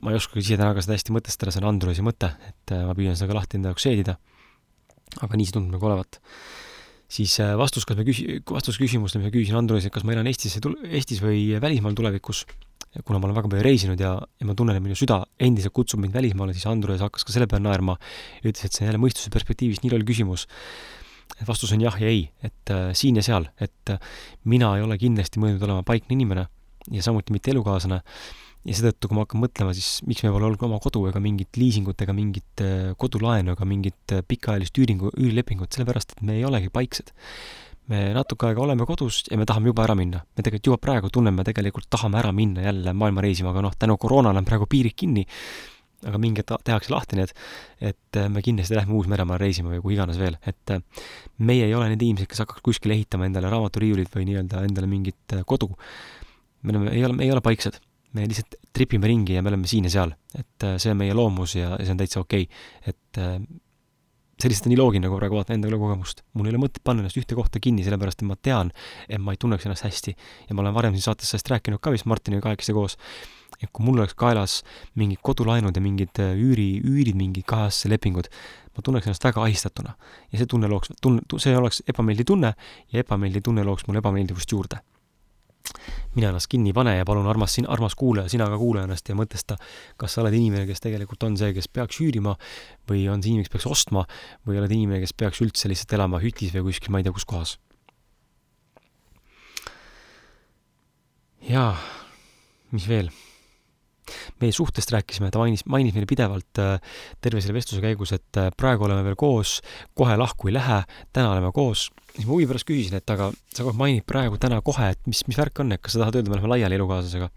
ma ei oskagi ise täna ka seda hästi mõtestada, see on Androsi mõte, et äh, ma püüan seda ka lahti enda jaoks seedida. aga nii see tundub nagu olevat siis äh, vastus, kas me küsi-, vastus küsimusele, mis ma küsisin Andronis, et kas ma elan Eestis, Eestis või välismaal tulevikus, kuna ma olen väga palju reisinud ja, ja ma tunnen, et minu süda endiselt kutsub mind välismaale, siis Andronis hakkas ka selle peale naerma ja ütles, et see on jälle mõistuse perspektiivist nii loll küsimus. et vastus on jah ja ei, et äh, siin ja seal, et äh, mina ei ole kindlasti mõelnud olema paikne inimene ja samuti mitte elukaaslane ja seetõttu, kui ma hakkan mõtlema, siis miks meil pole olnud oma kodu ega mingit liisingut ega mingit äh, kodulaenu ega mingit äh, pikaajalist üüringu, üürilepingut, sellepärast et me ei olegi paiksed. Me natuke aega oleme kodus ja me tahame juba ära minna. me tegelikult juba praegu tunneme, tegelikult tahame ära minna jälle maailma reisima, aga noh, tänu koroonale on praegu piirid kinni, aga mingi hetk tehakse lahti need, et äh, me kindlasti lähme Uus-Meremaale reisima või kuhu iganes veel, et meie ei ole need inimesed, kes hakkavad kuskile ehitama endale raamaturiiulit või nii-öelda endale mingit kodu. me oleme, ei ole, me ei ole paiksed me lihtsalt tripime ringi ja me oleme siin ja seal. et äh, see on meie loomus ja, ja see on täitsa okei okay.. et lihtsalt on nii loogiline, kui praegu vaatan enda elukogemust. mul ei ole mõtet panna ennast ühte kohta kinni, sellepärast et ma tean, et ma ei tunneks ennast hästi. ja ma olen varem siin saates sellest rääkinud ka vist Martiniga kahekesi koos, et kui mul oleks kaelas mingid kodulaenud ja mingid äh, üüri, üürid, mingid kaheaastased lepingud, ma tunneks ennast väga ahistatuna. ja see tunne looks, tunne, see oleks ebameeldiv tunne ja ebameeldiv tunne looks mulle ebameeldivust juurde mina ennast kinni pane ja palun, armas, armas kuulaja, sina ka kuula ennast ja mõtesta, kas sa oled inimene, kes tegelikult on see, kes peaks üürima või on see inimene, kes peaks ostma või oled inimene, kes peaks üldse lihtsalt elama hütis või kuskil, ma ei tea, kus kohas. jaa, mis veel meie suhtest rääkisime, ta mainis, mainis meile pidevalt äh, terve selle vestluse käigus, et äh, praegu oleme veel koos, kohe lahku ei lähe, täna oleme koos. siis ma huvi pärast küsisin, et aga sa kogu aeg mainid praegu täna kohe, et mis, mis värk on, et kas sa tahad öelda, me läheme laiali elukaaslasega?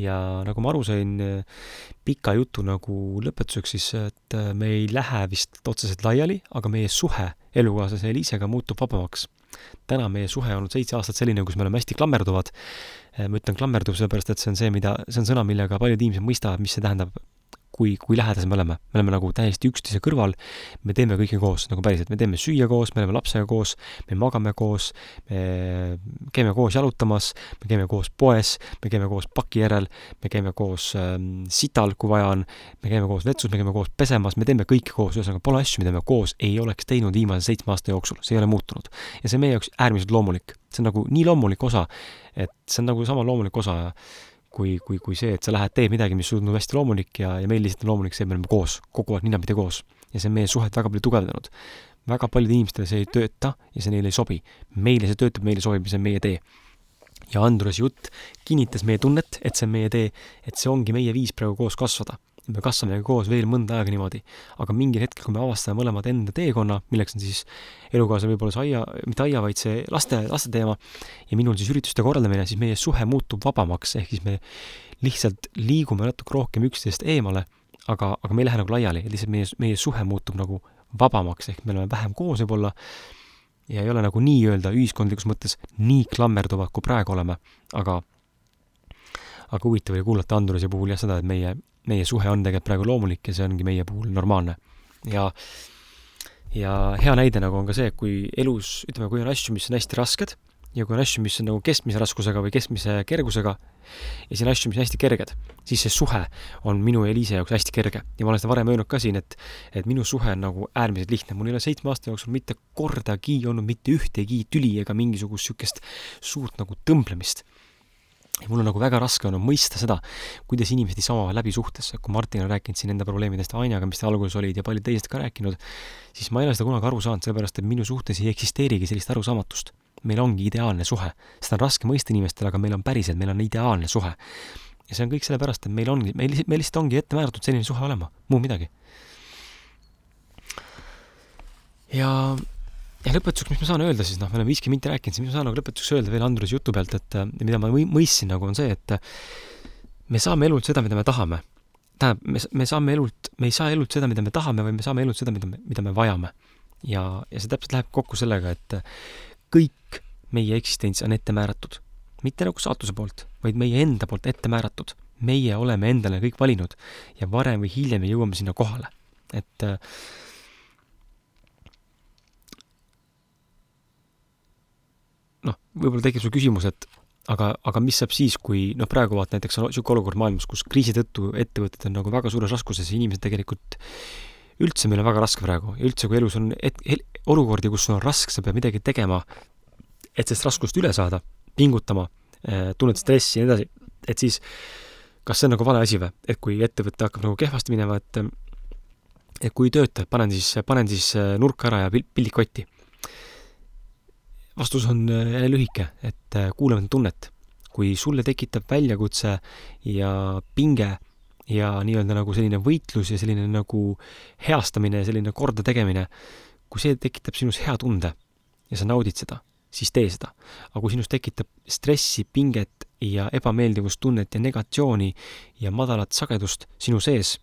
ja nagu ma aru sain äh, pika jutu nagu lõpetuseks, siis et me ei lähe vist otseselt laiali, aga meie suhe elukaaslase Eliisega muutub vabamaks täna meie suhe olnud seitse aastat selline, kus me oleme hästi klammerduvad. Äh, ma ütlen klammerduv sellepärast, et see on see, mida, see on sõna, millega paljud inimesed mõistavad, mis see tähendab kui, kui lähedased me oleme. me oleme nagu täiesti üksteise kõrval, me teeme kõike koos, nagu päriselt, me teeme süüa koos, me oleme lapsega koos, me magame koos, me käime koos jalutamas, me käime koos poes, me käime koos paki järel, me käime koos äh, sital, kui vaja on, me käime koos vetsus, me käime koos pesemas, me teeme kõike koos, ühesõnaga pole asju, mida me koos ei oleks teinud viimase seitsme aasta jooksul, see ei ole muutunud. ja see on meie jaoks äärmiselt loomulik, see on nagu nii loomulik osa, et see on nagu sama loomulik osa kui, kui, kui see, et sa lähed, teed midagi, mis tundub hästi loomulik ja, ja meil lihtsalt on loomulik see, et me oleme koos, kogu aeg ninapidi koos. ja see on meie suhet väga palju tugevdanud. väga paljudele inimestele see ei tööta ja see neile ei sobi. meile see töötab, meile sobib ja see on meie tee. ja Andruse jutt kinnitas meie tunnet, et see on meie tee, et see ongi meie viis praegu koos kasvada. Me kasvame koos veel mõnda aega niimoodi. aga mingil hetkel, kui me avastame mõlemad enda teekonna, milleks on siis elukaaslasel võib-olla see aia, mitte aia, vaid see laste, laste teema, ja minul siis ürituste korraldamine, siis meie suhe muutub vabamaks, ehk siis me lihtsalt liigume natuke rohkem üksteisest eemale, aga, aga me ei lähe nagu laiali, lihtsalt meie, meie suhe muutub nagu vabamaks, ehk me oleme vähem koos võib-olla ja ei ole nagu nii-öelda ühiskondlikus mõttes nii klammerduvad, kui praegu oleme, aga aga huvitav oli kuulata Andruse puhul jah seda, et meie, meie suhe on tegelikult praegu loomulik ja see ongi meie puhul normaalne. ja, ja hea näide nagu on ka see, kui elus, ütleme, kui on asju, mis on hästi rasked ja kui on asju, mis on nagu keskmise raskusega või keskmise kergusega ja siis on asju, mis on hästi kerged, siis see suhe on minu ja Eliise jaoks hästi kerge. ja ma olen seda varem öelnud ka siin, et, et minu suhe on nagu äärmiselt lihtne, mul ei ole seitsme aasta jooksul mitte kordagi olnud mitte ühtegi tüli ega mingisugust niisugust suurt nagu tõmblemist ja mul on nagu väga raske olnud mõista seda, kuidas inimesed ei saa omavahel läbi suhtes, kui Martin on rääkinud siin enda probleemidest Anjaga, mis tal alguses olid ja paljud teised ka rääkinud, siis ma ei ole seda kunagi aru saanud, sellepärast et minu suhtes ei eksisteerigi sellist arusaamatust. meil ongi ideaalne suhe. seda on raske mõista inimestel, aga meil on päriselt, meil on ideaalne suhe. ja see on kõik sellepärast, et meil ongi, meil, meil lihtsalt ongi ette määratud selline suhe olema, muud midagi. ja ja lõpetuseks, mis ma saan öelda siis, noh, me oleme viiskümmend minti rääkinud, siis mis ma saan nagu lõpetuseks öelda veel Andruse jutu pealt, et mida ma mõistsin nagu on see, et me saame elult seda, mida me tahame. tähendab, me, me saame elult, me ei saa elult seda, mida me tahame, vaid me saame elult seda, mida me, mida me vajame. ja, ja see täpselt läheb kokku sellega, et kõik meie eksistents on ette määratud. mitte nagu saatuse poolt, vaid meie enda poolt ette määratud. meie oleme endale kõik valinud ja varem või hiljem jõuame sinna kohale. et äh, noh, võib-olla tekib sul küsimus, et aga, aga mis saab siis, kui noh, praegu vaata näiteks on niisugune olukord maailmas, kus kriisi tõttu ettevõtted on nagu väga suures raskuses ja inimesed tegelikult üldse meil on väga raske praegu. Ja üldse, kui elus on et, el, olukordi, kus sul on raske, sa pead midagi tegema, et sellest raskust üle saada, pingutama, eh, tunned stressi ja nii edasi, et siis kas see on nagu vale asi või, et kui ettevõte hakkab nagu kehvasti minema, et et kui ei tööta, panen siis, panen siis eh, nurka ära ja pillik kotti vastus on äh, lühike, et äh, kuulame tunnet. kui sulle tekitab väljakutse ja pinge ja nii-öelda nagu selline võitlus ja selline nagu heastamine ja selline kordategemine, kui see tekitab sinus hea tunde ja sa naudid seda, siis tee seda. aga kui sinus tekitab stressi, pinget ja ebameeldivustunnet ja negatsiooni ja madalat sagedust sinu sees,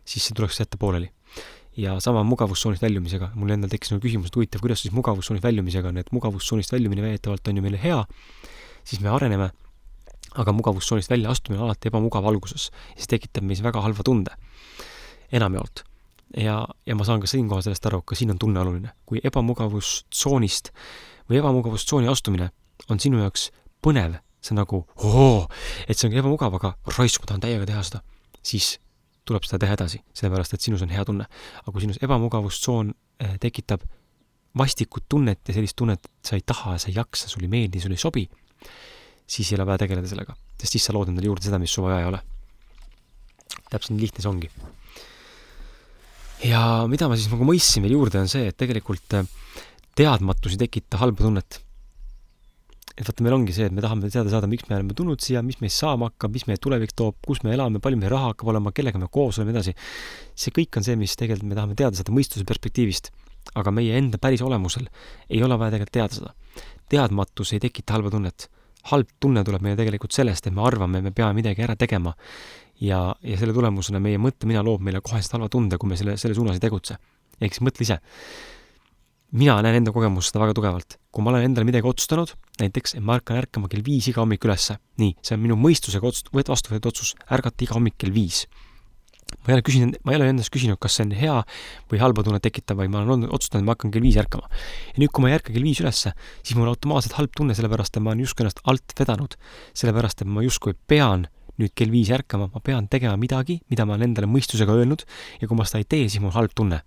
siis see tuleks jätta pooleli ja sama mugavustsoonist väljumisega, mul endal tekkis nagu küsimus, et huvitav, kuidas siis mugavustsoonist väljumisega on, et mugavustsoonist väljumine väidetavalt on ju meile hea, siis me areneme, aga mugavustsoonist väljaastumine on alati ebamugav alguses see tekitab meis väga halva tunde, enamjaolt. ja, ja ma saan ka siinkohal sellest aru, ka siin on tunne oluline. kui ebamugavustsoonist või ebamugavustsooni astumine on sinu jaoks põnev, see on nagu ohoo, et see on ebamugav, aga raisk, ma tahan täiega teha seda, siis tuleb seda teha edasi, sellepärast et sinus on hea tunne. aga kui sinus ebamugavustsoon eh, tekitab vastikut tunnet ja sellist tunnet, et sa ei taha, sa ei jaksa, sulle ei meeldi, sulle ei sobi, siis ei ole vaja tegeleda sellega, sest siis sa lood endale juurde seda, mis sul vaja ei ole. täpselt nii lihtne see ongi. ja mida ma siis nagu mõistsin veel juurde, on see, et tegelikult eh, teadmatus ei tekita halba tunnet et vaata, meil ongi see, et me tahame teada saada, miks me oleme tulnud siia, mis meist saama hakkab, mis meie tulevik toob, kus me elame, palju meil raha hakkab olema, kellega me koos oleme, edasi. see kõik on see, mis tegelikult me tahame teada saada mõistuse perspektiivist. aga meie enda päris olemusel ei ole vaja tegelikult teada seda. teadmatus ei tekita halba tunnet. halb tunne tuleb meile tegelikult sellest, et me arvame, me peame midagi ära tegema. ja, ja selle tulemusena meie mõttemina loob meile kohest halva tunde, kui me selle, selle suunas ei tegutse. ehk siis mõtle ise mina näen enda kogemust seda väga tugevalt. kui ma olen endale midagi otsustanud, näiteks, et ma hakkan ärkama kell viis iga hommik ülesse, nii, see on minu mõistusega otsust-, vastu võetud otsus, ärgata iga hommik kell viis. ma ei ole küsinud, ma ei ole endast küsinud, kas see on hea või halba tunnet tekitav, vaid ma olen otsustanud, et ma hakkan kell viis ärkama. ja nüüd, kui ma ei ärka kell viis ülesse, siis mul on automaatselt halb tunne, sellepärast et ma olen justkui ennast alt vedanud. sellepärast, et ma justkui pean nüüd kell viis ärkama, ma pean tegema midagi, mida ma olen endale mõistusega öelnud ja kui ma seda ei tee, siis mul on halb tunne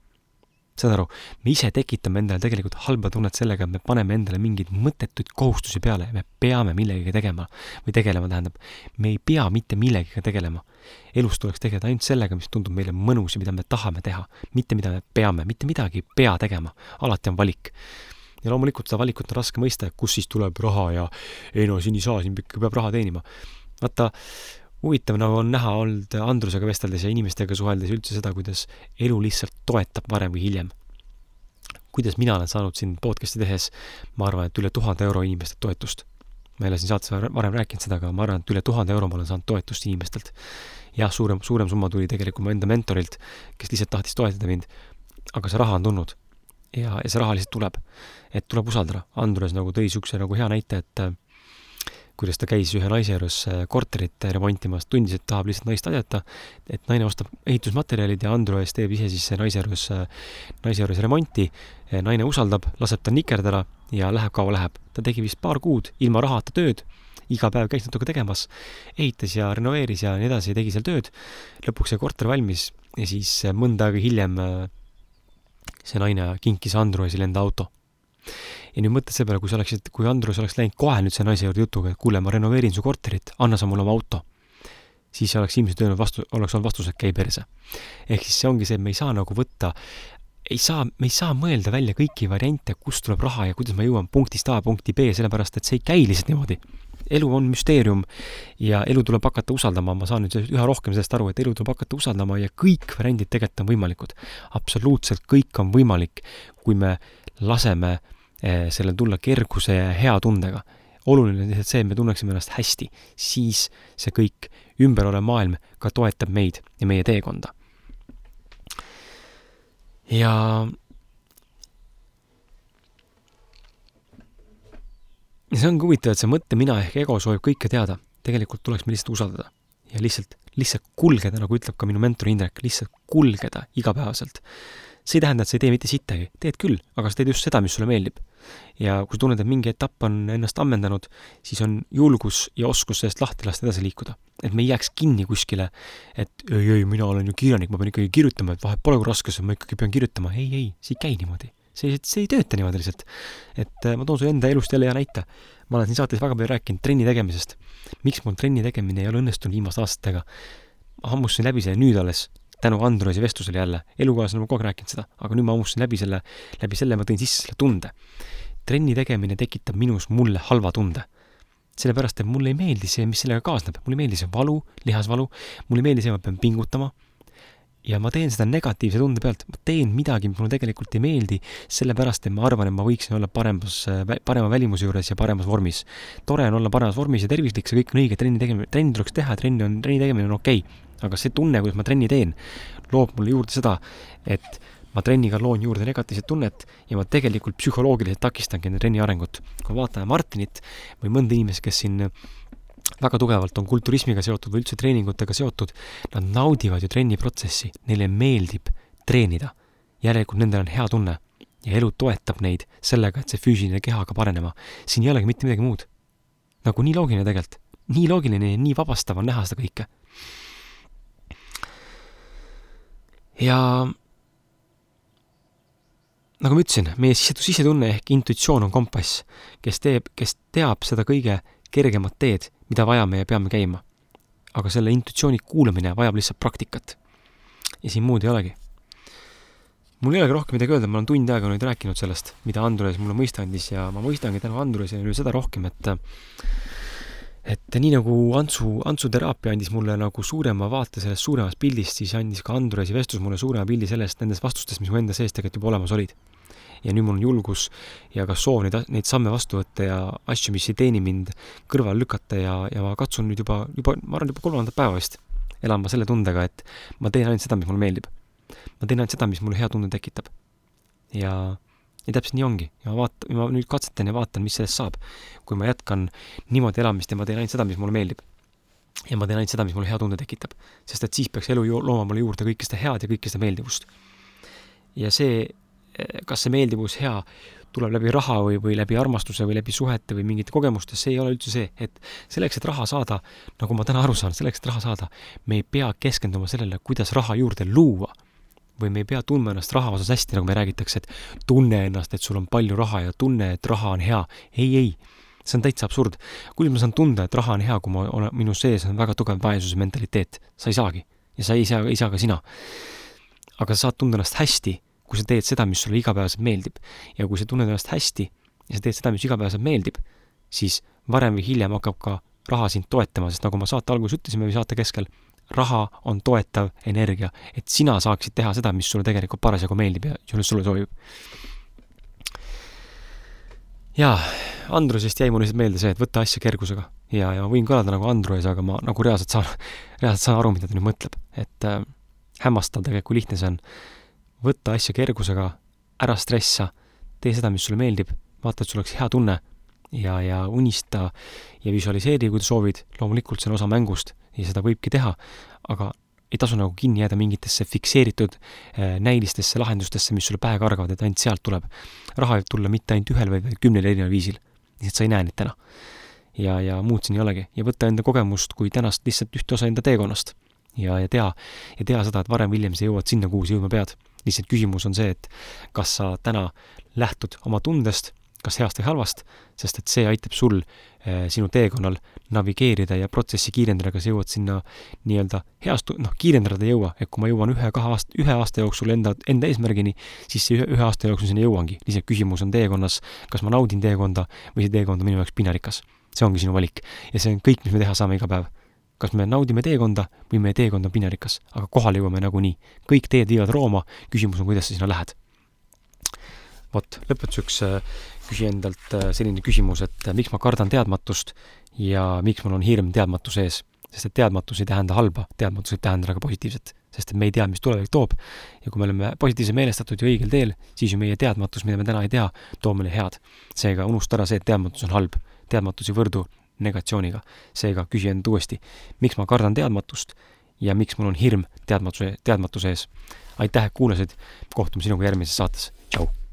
saad aru, me ise tekitame endale tegelikult halba tunnet sellega, et me paneme endale mingeid mõttetuid kohustusi peale me peame millegagi tegema või tegelema, tähendab, me ei pea mitte millegagi tegelema. elus tuleks tegeleda ainult sellega, mis tundub meile mõnus ja mida me tahame teha, mitte mida me peame, mitte midagi ei pea tegema, alati on valik ja loomulikult seda valikut on raske mõista, kus siis tuleb raha ja ei no siin ei saa, siin ikka peab raha teenima. vaata, huvitav nagu on näha olnud Andrusega vesteldes ja inimestega suheldes üldse seda, kuidas elu lihtsalt toetab varem või hiljem. kuidas mina olen saanud siin podcast'i tehes, ma arvan, et üle tuhande euro inimeste toetust. ma ei ole siin saates varem rääkinud seda, aga ma arvan, et üle tuhande euro ma olen saanud toetust inimestelt. jah, suurem, suurem summa tuli tegelikult mu enda mentorilt, kes lihtsalt tahtis toetada mind, aga see raha on tulnud. ja, ja see raha lihtsalt tuleb. et tuleb usaldada. Andrus nagu tõi niisuguse nagu hea näite, et kuidas ta käis ühe naise juures äh, korterit remontimas, tundis, et tahab lihtsalt naist aidata, et naine ostab ehitusmaterjalid ja Andrus teeb ise siis naise juures, äh, naise juures remonti, äh, naine usaldab, laseb ta nikerdada ja läheb kaua läheb. ta tegi vist paar kuud ilma rahata tööd, iga päev käis natuke tegemas, ehitas ja renoveeris ja nii edasi, tegi seal tööd, lõpuks sai korter valmis ja siis mõnda aega hiljem see naine kinkis Andrusile enda auto ja nüüd mõtled selle peale, kui sa oleksid, kui Andrus oleks läinud kohe nüüd selle naise juurde jutuga, et kuule, ma renoveerin su korterit, anna sa mulle oma auto, siis oleks ilmselt öelnud vastu, oleks olnud vastus, et käi perse. ehk siis see ongi see, et me ei saa nagu võtta, ei saa, me ei saa mõelda välja kõiki variante, kust tuleb raha ja kuidas ma jõuan punktist A punkti B, sellepärast et see ei käi lihtsalt niimoodi elu on müsteerium ja elu tuleb hakata usaldama, ma saan nüüd üha rohkem sellest aru, et elu tuleb hakata usaldama ja kõik variandid tegelikult on võimalikud. absoluutselt kõik on võimalik, kui me laseme Eh, sellel tulla kerguse ja hea tundega. oluline on lihtsalt see, et me tunneksime ennast hästi, siis see kõik ümber olev maailm ka toetab meid ja meie teekonda. ja ja see ongi huvitav, et see mõtte-mina ehk ego soovib kõike teada. tegelikult tuleks meil lihtsalt usaldada ja lihtsalt, lihtsalt kulgeda, nagu ütleb ka minu mentor Indrek, lihtsalt kulgeda igapäevaselt see ei tähenda, et sa ei tee mitte sittagi, teed küll, aga sa teed just seda, mis sulle meeldib. Ja kui sa tunned, et mingi etapp on ennast ammendanud, siis on julgus ja oskus sellest lahti lasta edasi liikuda. et me ei jääks kinni kuskile, et ei, ei, mina olen ju kirjanik, ma pean ikkagi kirjutama, et vahet pole, kui raske see on, ma ikkagi pean kirjutama. ei, ei, see ei käi niimoodi. see, see ei tööta niimoodi lihtsalt. et äh, ma toon sulle enda elust jälle hea näite. ma olen siin saates väga palju rääkinud trenni tegemisest. miks mul trenni tegemine ei ole õnnestunud viimaste aastatega? hammustasin läbi selle nüüd alles tänu Androsi vestlusele jälle, elukaaslasena ma kogu aeg rääkinud seda, aga nüüd ma hammustasin läbi selle, läbi selle ma tõin sisse selle tunde. trenni tegemine tekitab minus mulle halva tunde. sellepärast, et mulle ei meeldi see, mis sellega kaasneb, mulle ei meeldi see valu, lihasvalu, mulle ei meeldi see, ma pean pingutama, ja ma teen seda negatiivse tunde pealt, ma teen midagi, mis mulle tegelikult ei meeldi, sellepärast et ma arvan, et ma võiksin olla paremas, parema välimuse juures ja paremas vormis. tore on olla paremas vormis ja tervislik, see kõik on õige, trenni tegemine, trenni tuleks teha, trenni on, trenni tegemine on okei. okay aga see tunne, kuidas ma trenni teen, loob mulle juurde seda, et ma trenniga loon juurde negatiivset tunnet ja ma tegelikult psühholoogiliselt takistangi enda trenni arengut. kui ma vaatan Martinit või mõnda inimest, kes siin väga tugevalt on kulturismiga seotud või üldse treeningutega seotud, nad naudivad ju trenniprotsessi, neile meeldib treenida. järelikult nendel on hea tunne ja elu toetab neid sellega, et see füüsiline keha hakkab arenema. siin ei olegi mitte midagi muud. nagu nii loogiline tegelikult, nii loogiline ja nii vabastav on näha seda kõike ja nagu ma ütlesin, meie sise, sisetunne ehk intuitsioon on kompass, kes teeb, kes teab seda kõige kergemat teed, mida vajame ja peame käima. aga selle intuitsiooni kuulamine vajab lihtsalt praktikat. ja siin muud ei olegi. mul ei olegi rohkem midagi öelda, ma olen tund aega nüüd rääkinud sellest, mida Andres mulle mõista andis ja ma mõistangi tänu Andresele seda rohkem, et et nii nagu Antsu, Antsu teraapia andis mulle nagu suurema vaate sellest suuremast pildist, siis andis ka Andresi vestlus mulle suurema pildi sellest, nendest vastustest, mis mu enda sees tegelikult juba olemas olid. ja nüüd mul on julgus ja ka soov neid, neid samme vastu võtta ja asju, mis ei teeni mind, kõrvale lükata ja, ja ma katsun nüüd juba, juba, ma arvan, juba kolmandat päeva vist elama selle tundega, et ma teen ainult seda, mis mulle meeldib. ma teen ainult seda, mis mulle hea tunde tekitab. ja ja täpselt nii ongi ja ma vaat-, ma nüüd katsetan ja vaatan, mis sellest saab. kui ma jätkan niimoodi elamist ja ma teen ainult seda, mis mulle meeldib. ja ma teen ainult seda, mis mulle hea tunde tekitab. sest et siis peaks elu looma mulle juurde kõike seda head ja kõike seda meeldivust. ja see, kas see meeldivus hea tuleb läbi raha või, või läbi armastuse või läbi suhete või mingite kogemuste, see ei ole üldse see, et selleks, et raha saada, nagu ma täna aru saan, selleks, et raha saada, me ei pea keskenduma sellele, kuidas raha juurde luua või me ei pea tundma ennast raha osas hästi, nagu me räägitakse, et tunne ennast, et sul on palju raha ja tunne, et raha on hea. ei, ei, see on täitsa absurd. kuidas ma saan tunda, et raha on hea, kui ma olen, minu sees on väga tugev vaesuse mentaliteet? sa ei saagi. ja sa ei saa, ei saa ka sina. aga sa saad tunda ennast hästi, kui sa teed seda, mis sulle igapäevaselt meeldib. ja kui sa tunned ennast hästi ja sa teed seda, mis igapäevaselt meeldib, siis varem või hiljem hakkab ka raha sind toetama, sest nagu ma saate alguses ütlesime või saate keskel, raha on toetav energia, et sina saaksid teha seda, mis sulle tegelikult parasjagu meeldib ja sulle sobib. jaa, Andrusest jäi mulle lihtsalt meelde see, et võta asja kergusega. Ja, ja ma võin kõlada nagu Andrus, aga ma nagu reaalselt saan, reaalselt saan aru, mida ta nüüd mõtleb, et äh, hämmastav tegelikult, kui lihtne see on. võtta asja kergusega, ära stressa, tee seda, mis sulle meeldib, vaata, et sul oleks hea tunne ja, ja unista ja visualiseeri, kui soovid, loomulikult see on osa mängust ja seda võibki teha, aga ei tasu nagu kinni jääda mingitesse fikseeritud äh, näilistesse lahendustesse, mis sulle pähe kargavad, et ainult sealt tuleb. raha võib tulla mitte ainult ühel, vaid kümnel erineval viisil. lihtsalt sa ei näe neid täna. ja, ja muud siin ei olegi. ja võtta enda kogemust kui tänast lihtsalt ühte osa enda teekonnast. ja, ja tea, ja tea seda, et varem või hiljem sa jõuad sinna, kuhu sa jõudma pead. lihtsalt küsimus on see, et kas sa täna lähtud oma tundest kas heast või halvast, sest et see aitab sul sinu teekonnal navigeerida ja protsessi kiirendada, kas jõuad sinna nii-öelda heast, noh, kiirendada ei jõua, et kui ma jõuan ühe-kahe aasta, ühe aasta jooksul enda, enda eesmärgini, siis see ühe, ühe aasta jooksul sinna jõuangi. lihtsalt küsimus on teekonnas, kas ma naudin teekonda või see teekond on minu jaoks pinarikas. see ongi sinu valik. ja see on kõik, mis me teha saame iga päev kas me naudime teekonda või meie teekond on pinarikas, aga kohale jõuame nagunii. kõik teed viivad Rooma, küsimus on, kuidas sa sinna lähed. Vot, lõpetuseks äh, küsi endalt äh, selline küsimus, et äh, miks ma kardan teadmatust ja miks mul on hirm teadmatuse ees. sest et teadmatus ei tähenda halba, teadmatus võib tähendada ka positiivset, sest et me ei tea, mis tulevik toob. ja kui me oleme positiivselt meelestatud ja õigel teel, siis ju meie teadmatus, mida me täna ei tea, toob meile head. seega unusta ära see, et teadmatus on halb. teadmatus ei võrdu negatsiooniga. seega küsi end uuesti, miks ma kardan teadmatust ja miks mul on hirm teadmatuse, teadmatuse ees. aitäh, et kuulasid, kohtume sinuga järgmises saates, tšau!